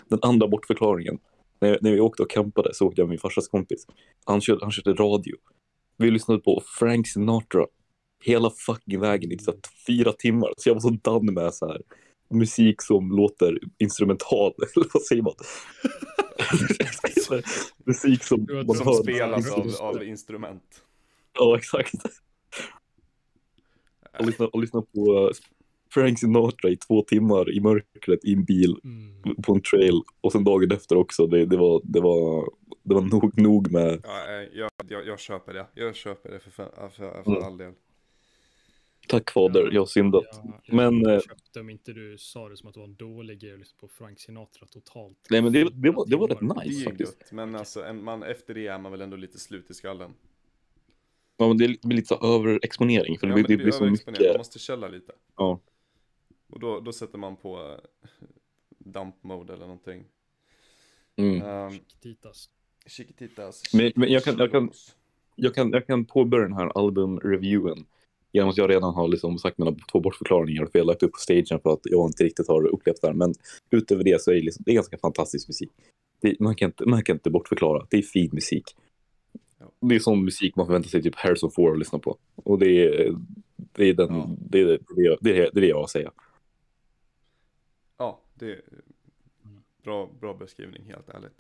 Den andra bortförklaringen, när, när vi åkte och campade så åkte jag med min farsas kompis. Han körde, han körde radio. Vi lyssnade på Frank Sinatra hela fucking vägen i här fyra timmar. Så jag var så done med så här musik som låter instrumental, eller vad säger man? musik som Du man Som spelas av, av instrument. Ja, exakt. Och lyssna, och lyssna på eh, Frank Sinatra i två timmar i mörkret i en bil Mm. på en trail och sen dagen efter också. Det, det, var, det, var, det var nog, nog med Ja, eh, jag, jag, jag köper det. Jag köper det för, för, för, för Mm. all del. tack fader, jag har syndat. Ja, Men, jag eh, köpte om inte du sa det som att det var en dålig grej lyssna på Frank Sinatra totalt. Nej men det, det, var, det var rätt nice ju faktiskt. gött, men alltså en, man, efter det är man väl ändå lite slut i skallen. Ja, men det blir lite så överexponering för det, Ja, blir, men det blir så överexponerat, man mycket. måste källa lite. Ja. Och då, då sätter man på eh, dump mode eller någonting. Mm. Um, Chiquititas. Chiquititas. Men- men jag kan- jag kan-. Jag, kan, jag kan påbörja den här albumreviewen genom att jag redan har liksom sagt mina två bortförklaringar för jag har lagt upp på stagen för att jag inte riktigt har upplevt det här. Men utöver det så är det, liksom, det är ganska fantastisk musik. Det, man, kan inte, man kan inte bortförklara. Det är fin musik. Det är sån musik man förväntar sig typ Harrison Ford att lyssna på. Och det är, det är, den, Ja. det, är det, det, är, det, är det jag har att säga. Ja, det är bra, bra beskrivning helt ärligt.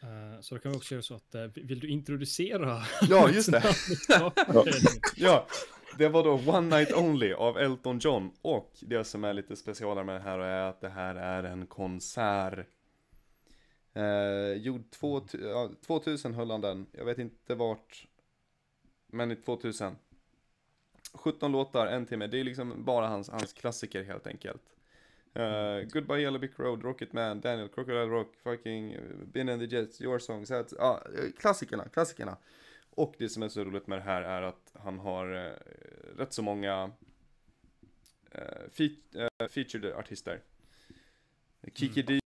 Eh, så då kan vi också göra så att, eh, vill du introducera? Ja, just det. ja. Ja, det var då One Night Only av Elton John och det som är lite specialare med det här är att det här är en konsert. Eh, gjord två, ja, 2000 höll han den, jag vet inte vart, men i 2000. 17 låtar, en timme, det är liksom bara hans, hans klassiker helt enkelt. Uh, Goodbye Yellow Brick Road, Rocket Man, Daniel, Crocodile Rock, fucking uh, Been in the Jets, Your Song, så att, ja, eh, klassikerna, klassikerna. Och det som är så roligt med det här är att han har eh, rätt så många eh, fe- featured artister. Kiki D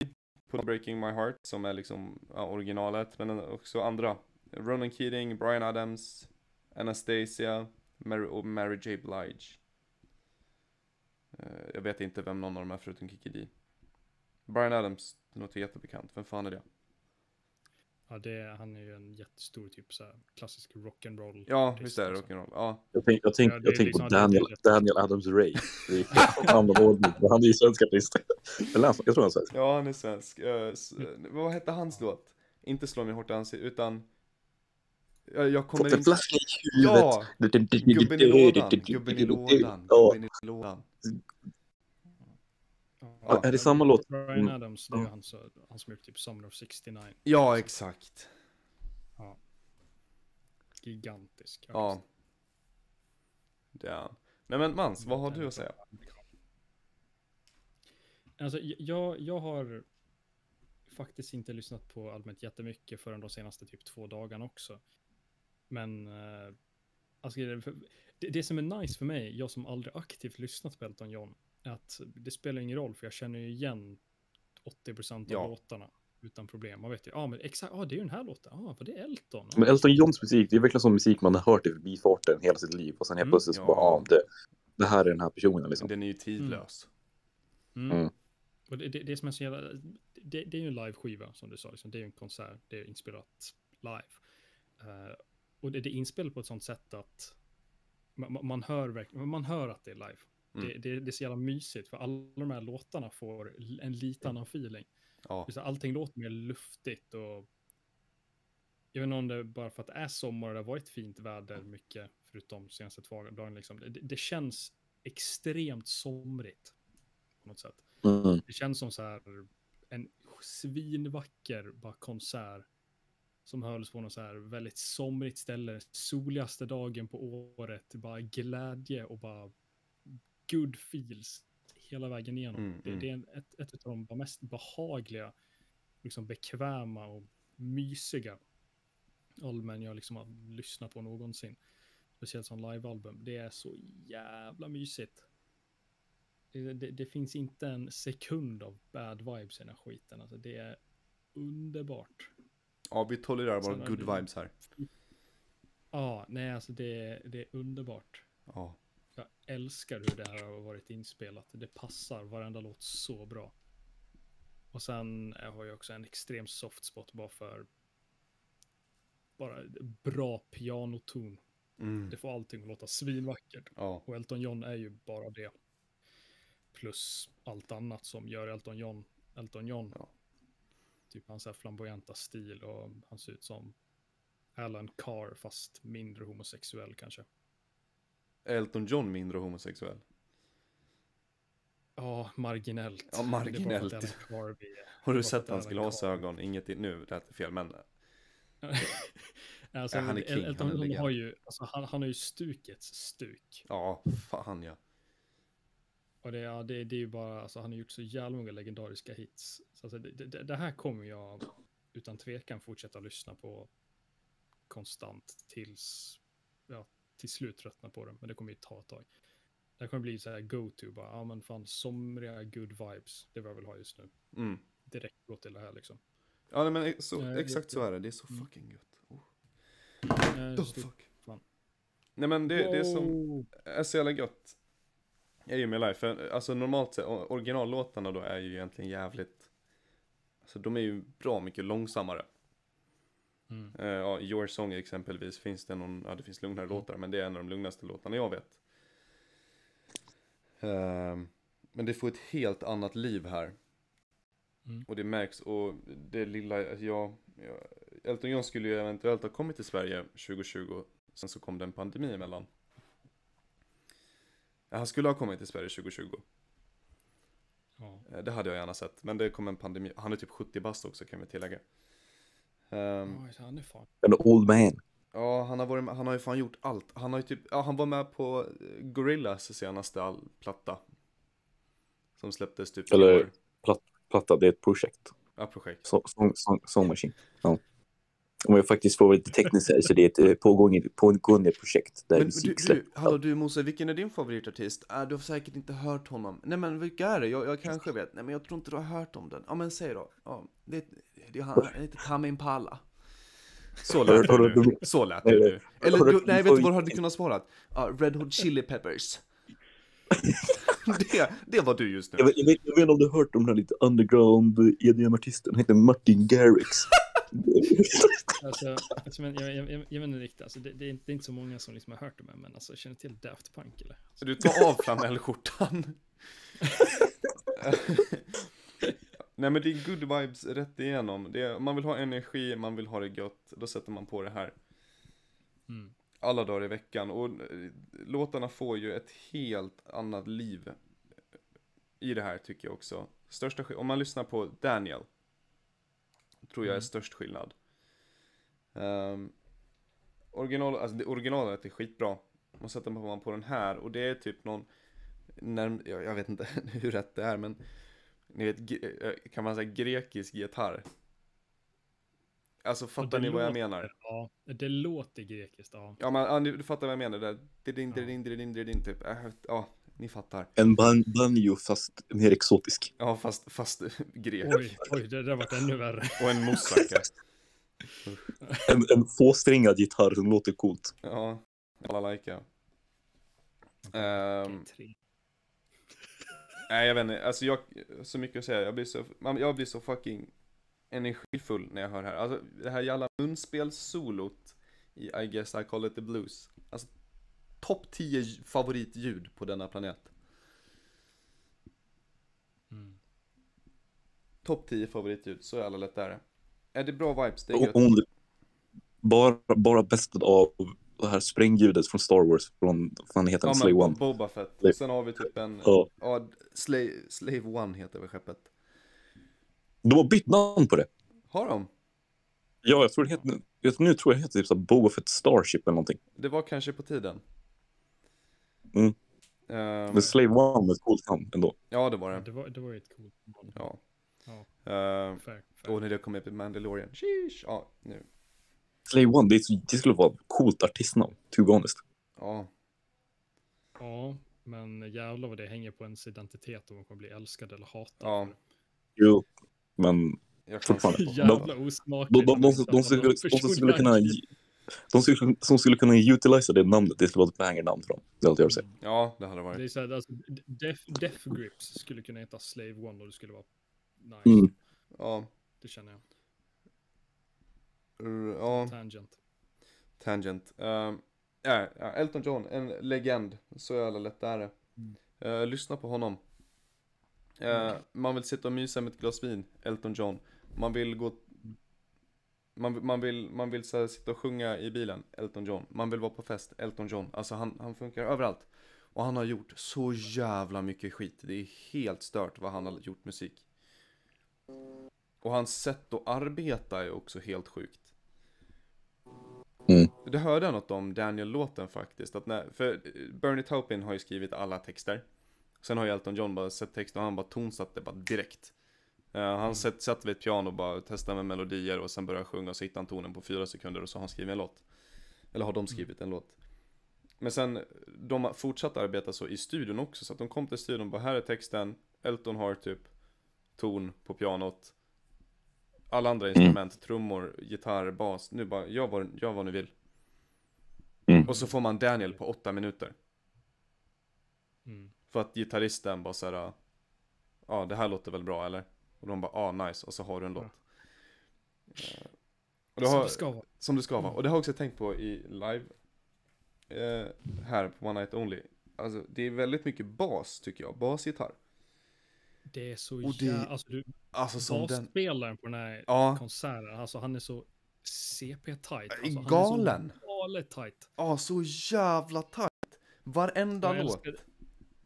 på Breaking My Heart som är liksom ja, originalet, men också andra. Ronan Keating, Brian Adams, Anastasia Mary, och Mary J. Blige. Eh, jag vet inte vem någon av de här, förutom Kiki D. Brian Adams, det låter jättebekant. Vem fan är det? Ja, det, han är ju en jättestor typ så här klassisk rock'n'roll. Ja, visst är det liksom. rock'n'roll. Ja, Jag tänker jag tänk, Ja, det jag är tänker liksom på Daniel. Daniel Adams Ray. Det är namn och ordning. Han är ju svensk artist. Eller han- jag tror han är svensk. Ja, han är svensk. Eh, vad hette hans låt? Inte Slå mig hårt i ansiktet, utan... Ja, jag kommer Fått en inte... flaska i huvudet. Ja! Gubben i lådan, gubben i lådan, gubben i lådan. Ja, är det samma låt? Brian Mm. Adams, det är Ja. han, så, han som gjort typ Summer of 69. Ja, exakt. Gigantisk. Ja. Det är han. Nej men Mans, vad har du att säga? Alltså, jag, jag har faktiskt inte lyssnat på albumet jättemycket förrän de senaste typ två dagarna också. Men eh, alltså, det, det, som är nice för mig, jag som aldrig aktivt lyssnat på Elton John, att det spelar ingen roll för jag känner ju igen 80% av Ja. låtarna utan problem. Man vet ju, ja ah, men exakt, ah, det är ju den här låten, ja ah, var det Elton? Ah, Men Elton Johns musik, det är verkligen sån musik man har hört i förbifarten hela sitt liv. Och sen helt Mm, plötsligt så ja. bara, ja, det, det här är den här personen liksom. Den är ju tidlös. Mm. Mm. Och det, det, det som är så jävla, det, det är ju en live-skiva som du sa, liksom. det är ju en konsert, det är inspelat live. Eh, och det, det är inspelat på ett sånt sätt att man, man- man, hör verkligen, man hör att det är live. Mm. Det, det, det är så jävla mysigt, för alla de här låtarna får en lite annan feeling. Ja. Allting låter mer luftigt och jag vet inte om det är bara för att det är sommar och det har varit fint väder mycket, förutom senaste två dagarna. Liksom. Det, det känns extremt somrigt på något sätt. Mm. Det känns som så här en svinvacker bara konsert som hölls på något så här väldigt somrigt ställe, soligaste dagen på året, bara glädje och bara good feels hela vägen igenom. Mm, det, mm. det är en, ett, ett av de mest behagliga, liksom bekväma och mysiga albumen jag liksom har lyssnat på någonsin. Speciellt som livealbum. Det är så jävla mysigt. Det, det, det finns inte en sekund av bad vibes i den här skiten. Alltså det är underbart. Ja, vi tolererar bara är good vibes här. Ja, nej alltså det, det är underbart. Ja. Jag älskar hur det här har varit inspelat. Det passar varenda låt så bra. Och sen har jag också en extrem soft spot bara för bara bra pianoton. Mm. Det får allting att låta svinvackert. Ja. Och Elton John är ju bara det. Plus allt annat som gör Elton John Elton John. Ja. Typ hans här flamboyanta stil och han ser ut som Alan Carr fast mindre homosexuell kanske. Är Elton John mindre homosexuell? Ja, marginellt. Ja, är marginellt. Har du sett inte han skulle ha Alan Carr? ögon? Inget i, nu det fel, men alltså, Ja, han är king, El- Elton han är har ju, alltså, han, han har ju stukets stuk. ja, fan ja. Och det, ja, det, det är ju bara, alltså, han har gjort så jävla många legendariska hits. Så alltså, det, det, det här kommer jag utan tvekan fortsätta lyssna på konstant tills, ja, till slut tröttna på det. Men det kommer ju ta ett tag. Det kommer bli så här go-to, bara, ja men fan, somriga good vibes. Det är vad jag vill ha just nu. Mm. Direkt gå till det här liksom. Ja, nej, men så, Eh, exakt så det- är det. Det är så Mm. fucking gött. Oh. Eh, Oh, fuck. fan. Nej, men det, det är som Wow. är så jävla gött. Är ju med live, för alltså normalt sett, originallåtarna då är ju egentligen jävligt, alltså de är ju bra mycket långsammare. Mm. Ja, i Your Song exempelvis finns det någon, ja det finns lugnare låtar, men det är en av de lugnaste låtarna jag vet. Ehm, men det får ett helt annat liv här. Mm. Och det märks, och det lilla, alltså jag, jag, Elton John skulle ju eventuellt ha kommit till Sverige 2020, sen så kom det en pandemi emellan. Ja, Han skulle ha kommit till Sverige 2020. Ja. Eh, Det hade jag gärna sett, men det kom en pandemi. Han är typ 70 bast också kan vi tillägga. Ehm, Oj, så han är fan. En old man. Ja, han har, varit med, han har ju fan gjort allt. Han har ju typ, ja han var med på eh, Gorillaz senaste all, platta. Som släpptes typ Eller- år. Platta, det är ett projekt. Ja, projekt. Så- Song, song, song Machine. Ja. Om jag faktiskt får vara lite tekniskt här så det är ett eh, pågående, pågående projekt där Men du, musik du, släpps. hallå du Mose, vilken är din favoritartist? Äh, du har säkert inte hört honom. Nej men vilka är det? Jag, jag kanske vet. Nej men jag tror inte du har hört om den. Ja men säg då. Ja, det, det är han, han heter Tame Impala. Så lät det du- nu. Så lät det nu. Eller du- du, nej vet du vad du hade kunnat svara? Ja, Red Hot Chili Peppers. det, det var du just nu. Jag vet, jag, vet, jag vet inte om du har hört om den här lite underground EDM-artisten. Han heter Martin Garrix. Alltså, alltså, men, jag, jag, jag, jag inte riktigt, alltså, det, det, är inte, det är inte så många som liksom har hört det med, men alltså, känner till Daft Punk eller? Alltså, Du tar av flanellskjortan. Nej men det är good vibes rätt igenom. Det är, man vill ha energi, man vill ha det gött. Då sätter man på det här. mm. Alla dagar i veckan. Och eh, låtarna får ju ett helt annat liv. I det här tycker jag också. Största om man lyssnar på Daniel. Tror jag är Mm. störst skillnad. Um, original, alltså det originalet är skitbra. Och sätter man på den här och det är typ någon, när, jag, jag vet inte hur rätt det är men ni vet, gre- eh, kan man säga grekisk gitarr? Alltså fattar det ni vad jag låter- menar? Ja, det låter grekiskt, ja. Ja men ja, du fattar vad jag menar där. Didin, didin, didin, didin, typ. Äh, Ja, ni fattar. En ban banjo fast mer exotisk. Ja fast, fast grek. Oj, oj, det där varit ännu värre. Och en moussaka. En, en fåsträngad gitarr som låter coolt. Ja, alla lika. Ehm. Nej jag vet inte, alltså jag, så mycket att säga, jag blir så, man, jag blir så fucking energifull när jag hör det här. Alltså det här jävla munspelssolot i I guess I call it the blues. Alltså topp 10 favoritljud på denna planet. Mm. Topp 10 favoritljud, så jävla lätt är det. Är det bra vibes, det är Och hon, bara, bara bästet av det här sprängljudet från Star Wars från, vad fan heter Ja den, men Slave One. Boba Fett. Slave- Sen har vi typ en, Ja. ja, Slave, Slave One heter väl skeppet. De har bytt namn på det. Har de? Ja, jag tror det heter, jag, nu tror jag det heter typ Boba Fett Starship eller någonting. Det var kanske på tiden. Mm. Ehm, Men Slave One är ett coolt namn ändå. ja det var Ja, det. det, var, det var ju ett coolt namn. Ja. Ja, Ehm, fair, fair. och när det kom upp i Mandalorian. Sheesh. Ja, nu. Slave One, det, det skulle vara ett coolt artistnamn, to be honest. Ja. Ja, men jävlar vad det hänger på ens identitet om man kommer bli älskad eller hatad. Ja. Jo. Men Jag kan Fortfarande. Jävla De, osmakligt. de, de, de, de, skulle, de som skulle kunna de skulle, som skulle kunna utilisa det namnet, det skulle vara ett banger-namn för dem. Det är allt jag vill säga. Ja, det hade det Det är varit. så här, alltså, Death, Death Grips skulle kunna heta Slave One och det skulle vara nice. Mm. Ja. Det känner jag. r- Ja, Tangent. tangent. Ehm, ja, ja, Elton John, en legend. Så jävla lätt är det. Mm. Eh, lyssna på honom. Eh, man vill sitta och mysa med ett glas vin, Elton John. Man vill gå... Man, man vill, man vill så här, sitta och sjunga i bilen, Elton John. Man vill vara på fest, Elton John. Alltså han, han funkar överallt. Och han har gjort så jävla mycket skit. Det är helt stört vad han har gjort musik. Och hans sätt att arbeta är också helt sjukt. Mm. Det hörde jag något om Daniel-låten faktiskt. Att när, för Bernie Taupin har ju skrivit alla texter. Sen har ju Elton John bara sett texten och han bara tonsatt det bara direkt. Eh, han satt, satt vid ett piano och bara testade med melodier och sen började sjunga och så hittade han tonen på fyra sekunder och så har han skrivit en låt. Eller har de skrivit en låt. Men sen, de fortsatte arbeta så i studion också, så att de kom till studion och bara här är texten, Elton har typ ton på pianot. Alla andra instrument, trummor, gitarr, bas, nu bara, gör vad, gör vad ni vill. Mm. Och så får man Daniel på åtta minuter. Mm. För att gitarristen bara såhär, ja det här låter väl bra eller? Och de bara, ah nice, och så har du en låt. Eh, Och det Som har, det ska vara. som det ska vara. Och det har jag också tänkt på i live. Eh, här på One Night Only. Alltså det är väldigt mycket bas tycker jag, basgitarr. Det är så Och det- jävla... Alltså du, Alltså som den, basspelaren på den här ja, konserten, alltså han är så CP-tight. Alltså, han galen. Är så galet tight. ja så jävla tajt. Varenda Jag låt. älskar-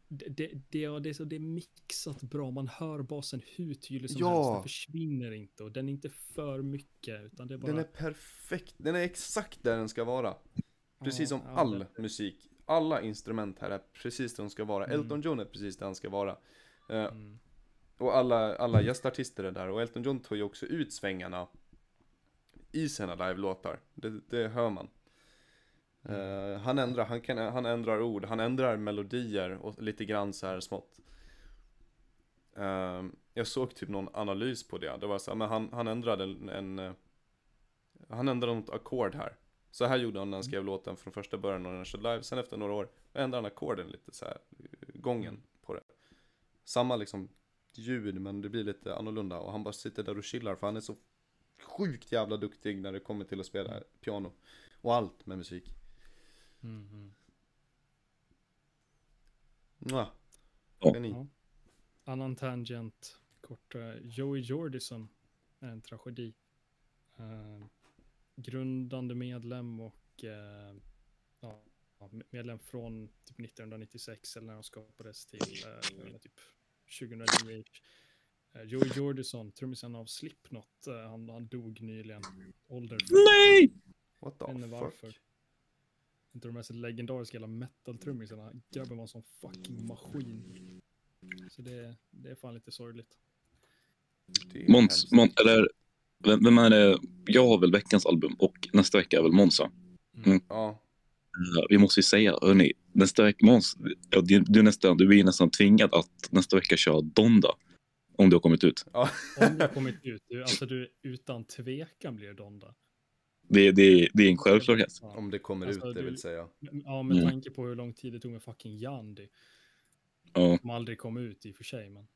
Det, det, det, är så, det är mixat bra, man hör basen hur tydligt som Ja. helst, den försvinner inte och den är inte för mycket utan det är bara... Den är perfekt, den är exakt där den ska vara. Precis som Ja, ja, all det- musik. Alla instrument här är precis där de ska vara. Mm. Elton John är precis där han ska vara. Eh, Mm. och alla, alla gästartister är där. Och Elton John tar ju också ut svängarna i sina live-låtar. Det, det hör man. Eh, han, ändrar, han, kan, han ändrar ord, han ändrar melodier och lite grann så här smått. Eh, jag såg typ någon analys på det. Det var så här, men han, han ändrade en, en eh, han ändrade något ackord här. Så här gjorde han när han skrev låten från första början och när han körde live. Sen efter några år ändrade han ackorden lite så här, gången på det. Samma liksom ljud men det blir lite annorlunda och han bara sitter där och chillar för han är så sjukt jävla duktig när det kommer till att spela piano. Och allt med musik. Mm, mm. Mwah. Ja. Geni. Ja. Annan tangent, kort. eh, Joey Jordison är en tragedi. Eh, grundande medlem och eh, ja, medlem från typ 1996 eller när de skapades till inte, typ 2009. Uh, Joey Jordison, trummisen av Slipknot, han, han dog nyligen. Ålder Nej! What the fuck? varför. Inte de mest legendariska jävla metal-trummisarna. Grabben var en sån fucking maskin. Så det, det är fan lite sorgligt. Måns. Måns, eller vem, vem är det? Jag har väl veckans album och nästa vecka är väl Monza. Ja, Eh, Vi måste ju säga, hörni, nästa vecka, Måns, ja, du, du, är nästan, du blir nästan tvingad att nästa vecka köra Donda. Om det har kommit ut. ja. Om det kommit ut, du, alltså du utan tvekan blir Donda. Det, det, det är en självklarhet. Ja. om det kommer Alltså, ut det du- vill säga. Ja, med Mm. tanke på hur lång tid det tog med fucking Yandi. Ja, Som aldrig kom ut i och för sig, men.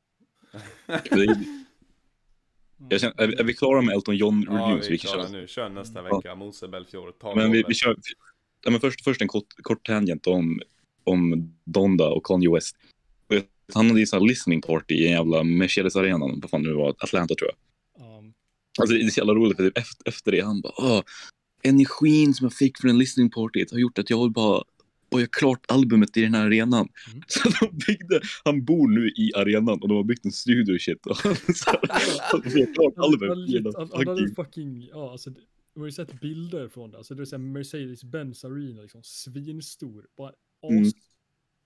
jag känner, är, vi- är vi klara med Elton John Ja, reviews? vi vi är klara köra. nu. Kör nästa Ja. vecka, Mose Belfior. Ta Men vi, vi kör, ja, men först, först en kort, kort tangent om, om Donda och Kanye West. Han hade ju sån här listening party i en jävla Mercedes-arenan, vad fan det nu var, Atlanta tror jag. Alltså det är så jävla roligt för typ efter, efter det han bara Åh, energin som jag fick från en listening party har gjort att jag vill bara bara göra klart albumet i den här arenan. Mm. Så de byggde, han bor nu i arenan och de har byggt en studio och shit. Och han, så här, han klart albumet han, hade fucking... ja alltså. Du har ju sett bilder från det. Alltså det är såhär Mercedes-Benz Arena, liksom svinstor. Bara as,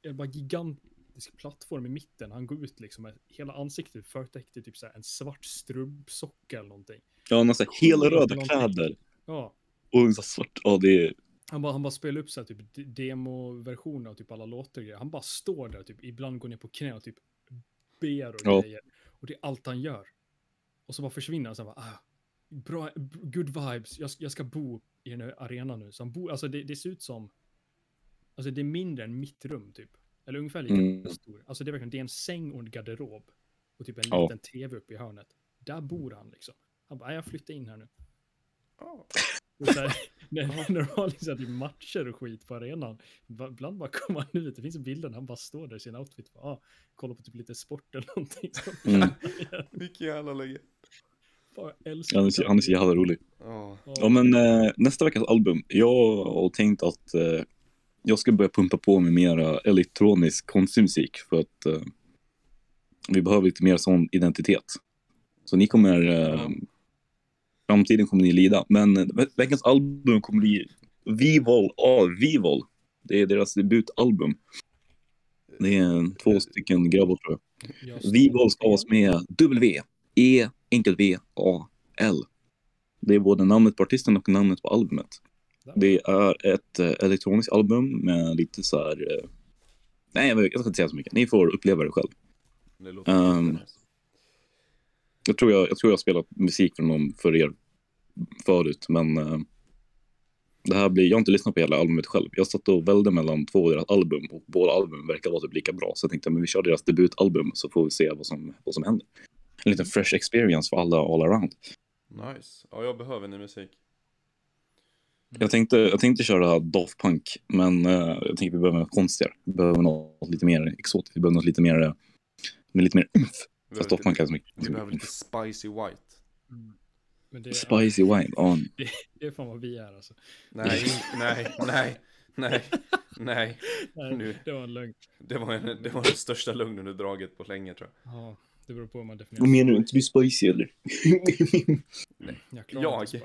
Mm. bara gigantisk plattform i mitten. Han går ut liksom med hela ansiktet förtäckt i typ såhär en svart strumpsocka eller någonting. Ja, han har så här helröda Någonting. kläder Ja, och en så svart, ja det är... han bara, han bara spelar upp så här, typ de- demoversioner av typ alla låtar och grejer. Han bara står där typ ibland går ner på knä och typ ber och Ja. grejer. Och det är allt han gör. Och så bara försvinner han. Så bara, ah, bra, good vibes. Jag, jag ska bo i den här arenan nu. Så han bor, alltså det, det ser ut som, alltså det är mindre än mitt rum typ. Eller ungefär lika Mm. stor. Alltså det är verkligen, det är en säng och en garderob. Och typ en Ja. liten tv uppe i hörnet. Där bor han liksom. Han bara, "Ah, jag flyttar in här nu. Ja. Och så här, när, när de har liksom typ matcher och skit på arenan. Ibland bara kommer han ut, det finns bilder när han bara står där i sin outfit. Bara, ah, kollar på typ lite sport eller någonting. Mm. Vilken jävla älskar Han är, så- han är så jävla rolig. Ja. Ja men eh, nästa veckas album. Jag har tänkt att eh, jag ska börja pumpa på med mera elektronisk konstmusik för att eh, vi behöver lite mer sån identitet. Så ni kommer, Ja. framtiden kommer ni lida. Men eh, ve- veckans album kommer bli Vivol av Vivol. Det är deras debutalbum. Det är två stycken grabbar tror jag. Vivol stavas med W, E, enkel V, A, L. Det är både namnet på artisten och namnet på albumet. Det är ett eh, elektroniskt album med lite så här... Eh, nej, jag ska inte säga så mycket. Ni får uppleva det själv. Det jättenice. Jag tror jag, jag, tror jag har spelat musik från dem för er förut, men eh, det här blir, jag har inte lyssnat på hela albumet själv. Jag satt och välde mellan två av deras album och båda albumen verkar vara typ lika bra. Så jag tänkte men vi kör deras debutalbum så får vi se vad som, vad som händer. En liten fresh experience för alla all around. Nice. Ja, jag behöver ny musik. Jag tänkte, jag tänkte köra Daft Punk, men eh, jag tänkte vi behöver något konstigare. Vi behöver något lite mer exotiskt. Vi behöver något lite mer, eh, med lite mer umf. Vi Fast behöver Daft Punk lite, är så mycket. vi behöver lite spicy white. Mm. Men det, är- Spicy wine. Ja. det är fan vad vi är alltså. Nej, nej, nej, nej, nej. Nej, Nu. Det var en lögn. Det var, en, det var den största lugnen du dragit på länge tror jag. Ja, det beror på hur man definierar. Vad menar du? inte du spicy eller? Jag klarar Jag? inte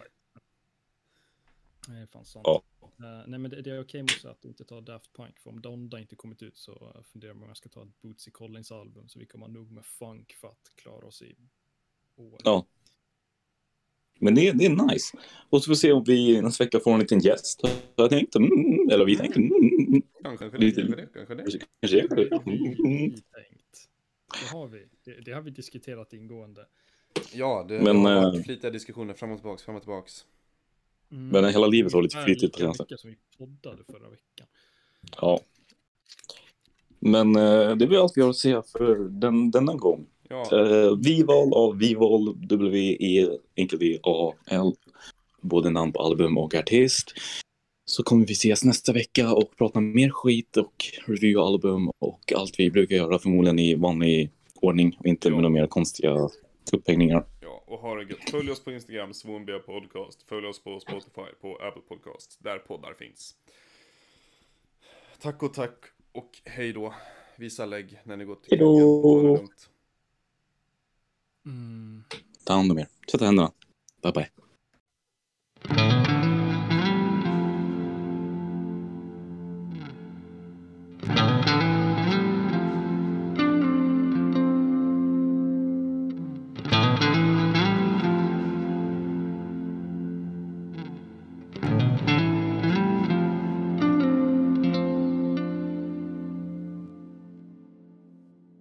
Sprite. Nej, fan sant. Ja. Eh, nej, men det, det är okej Mosse att du inte tar Daft Punk. För om Donda inte kommit ut så uh, funderar man om jag ska ta ett Bootsy Collins album. Så vi kommer ha nog med funk för att klara oss i år. Ja. Men det, det är nice. Och så får vi se om vi nästa vecka får en liten gäst. Jag tänkte, mm, eller vi tänkte, mm, mm, Kanske det, Lite- kanske det, kanske det. kanske, kanske Det har mm, mm. vi tänkt. Det har vi. Det, det har vi diskuterat ingående. Ja, det Men, har eh, varit flitiga diskussioner fram och tillbaks, fram och tillbaks. Mm. Men hela livet var lite flitigt på senaste. som vi poddade förra veckan. Ja. Men eh, det är väl allt vi har att säga för den, denna gång. Ja, Uh, Vival av Vival, W-E, enkel V-A-L. Både namn på album och artist. Så kommer vi ses nästa vecka och prata mer skit och review album och allt vi brukar göra förmodligen i vanlig ordning och inte med några mer konstiga upphängningar. Och ha det gött. Följ oss på Instagram, Svonbia Podcast. Följ oss på Spotify, på Apple Podcast, där poddar finns. Tack och tack och hej då. Visa lägg när ni går till Hej då. krogen. Mm. Ta hand om er. Tvätta händerna. Bye bye.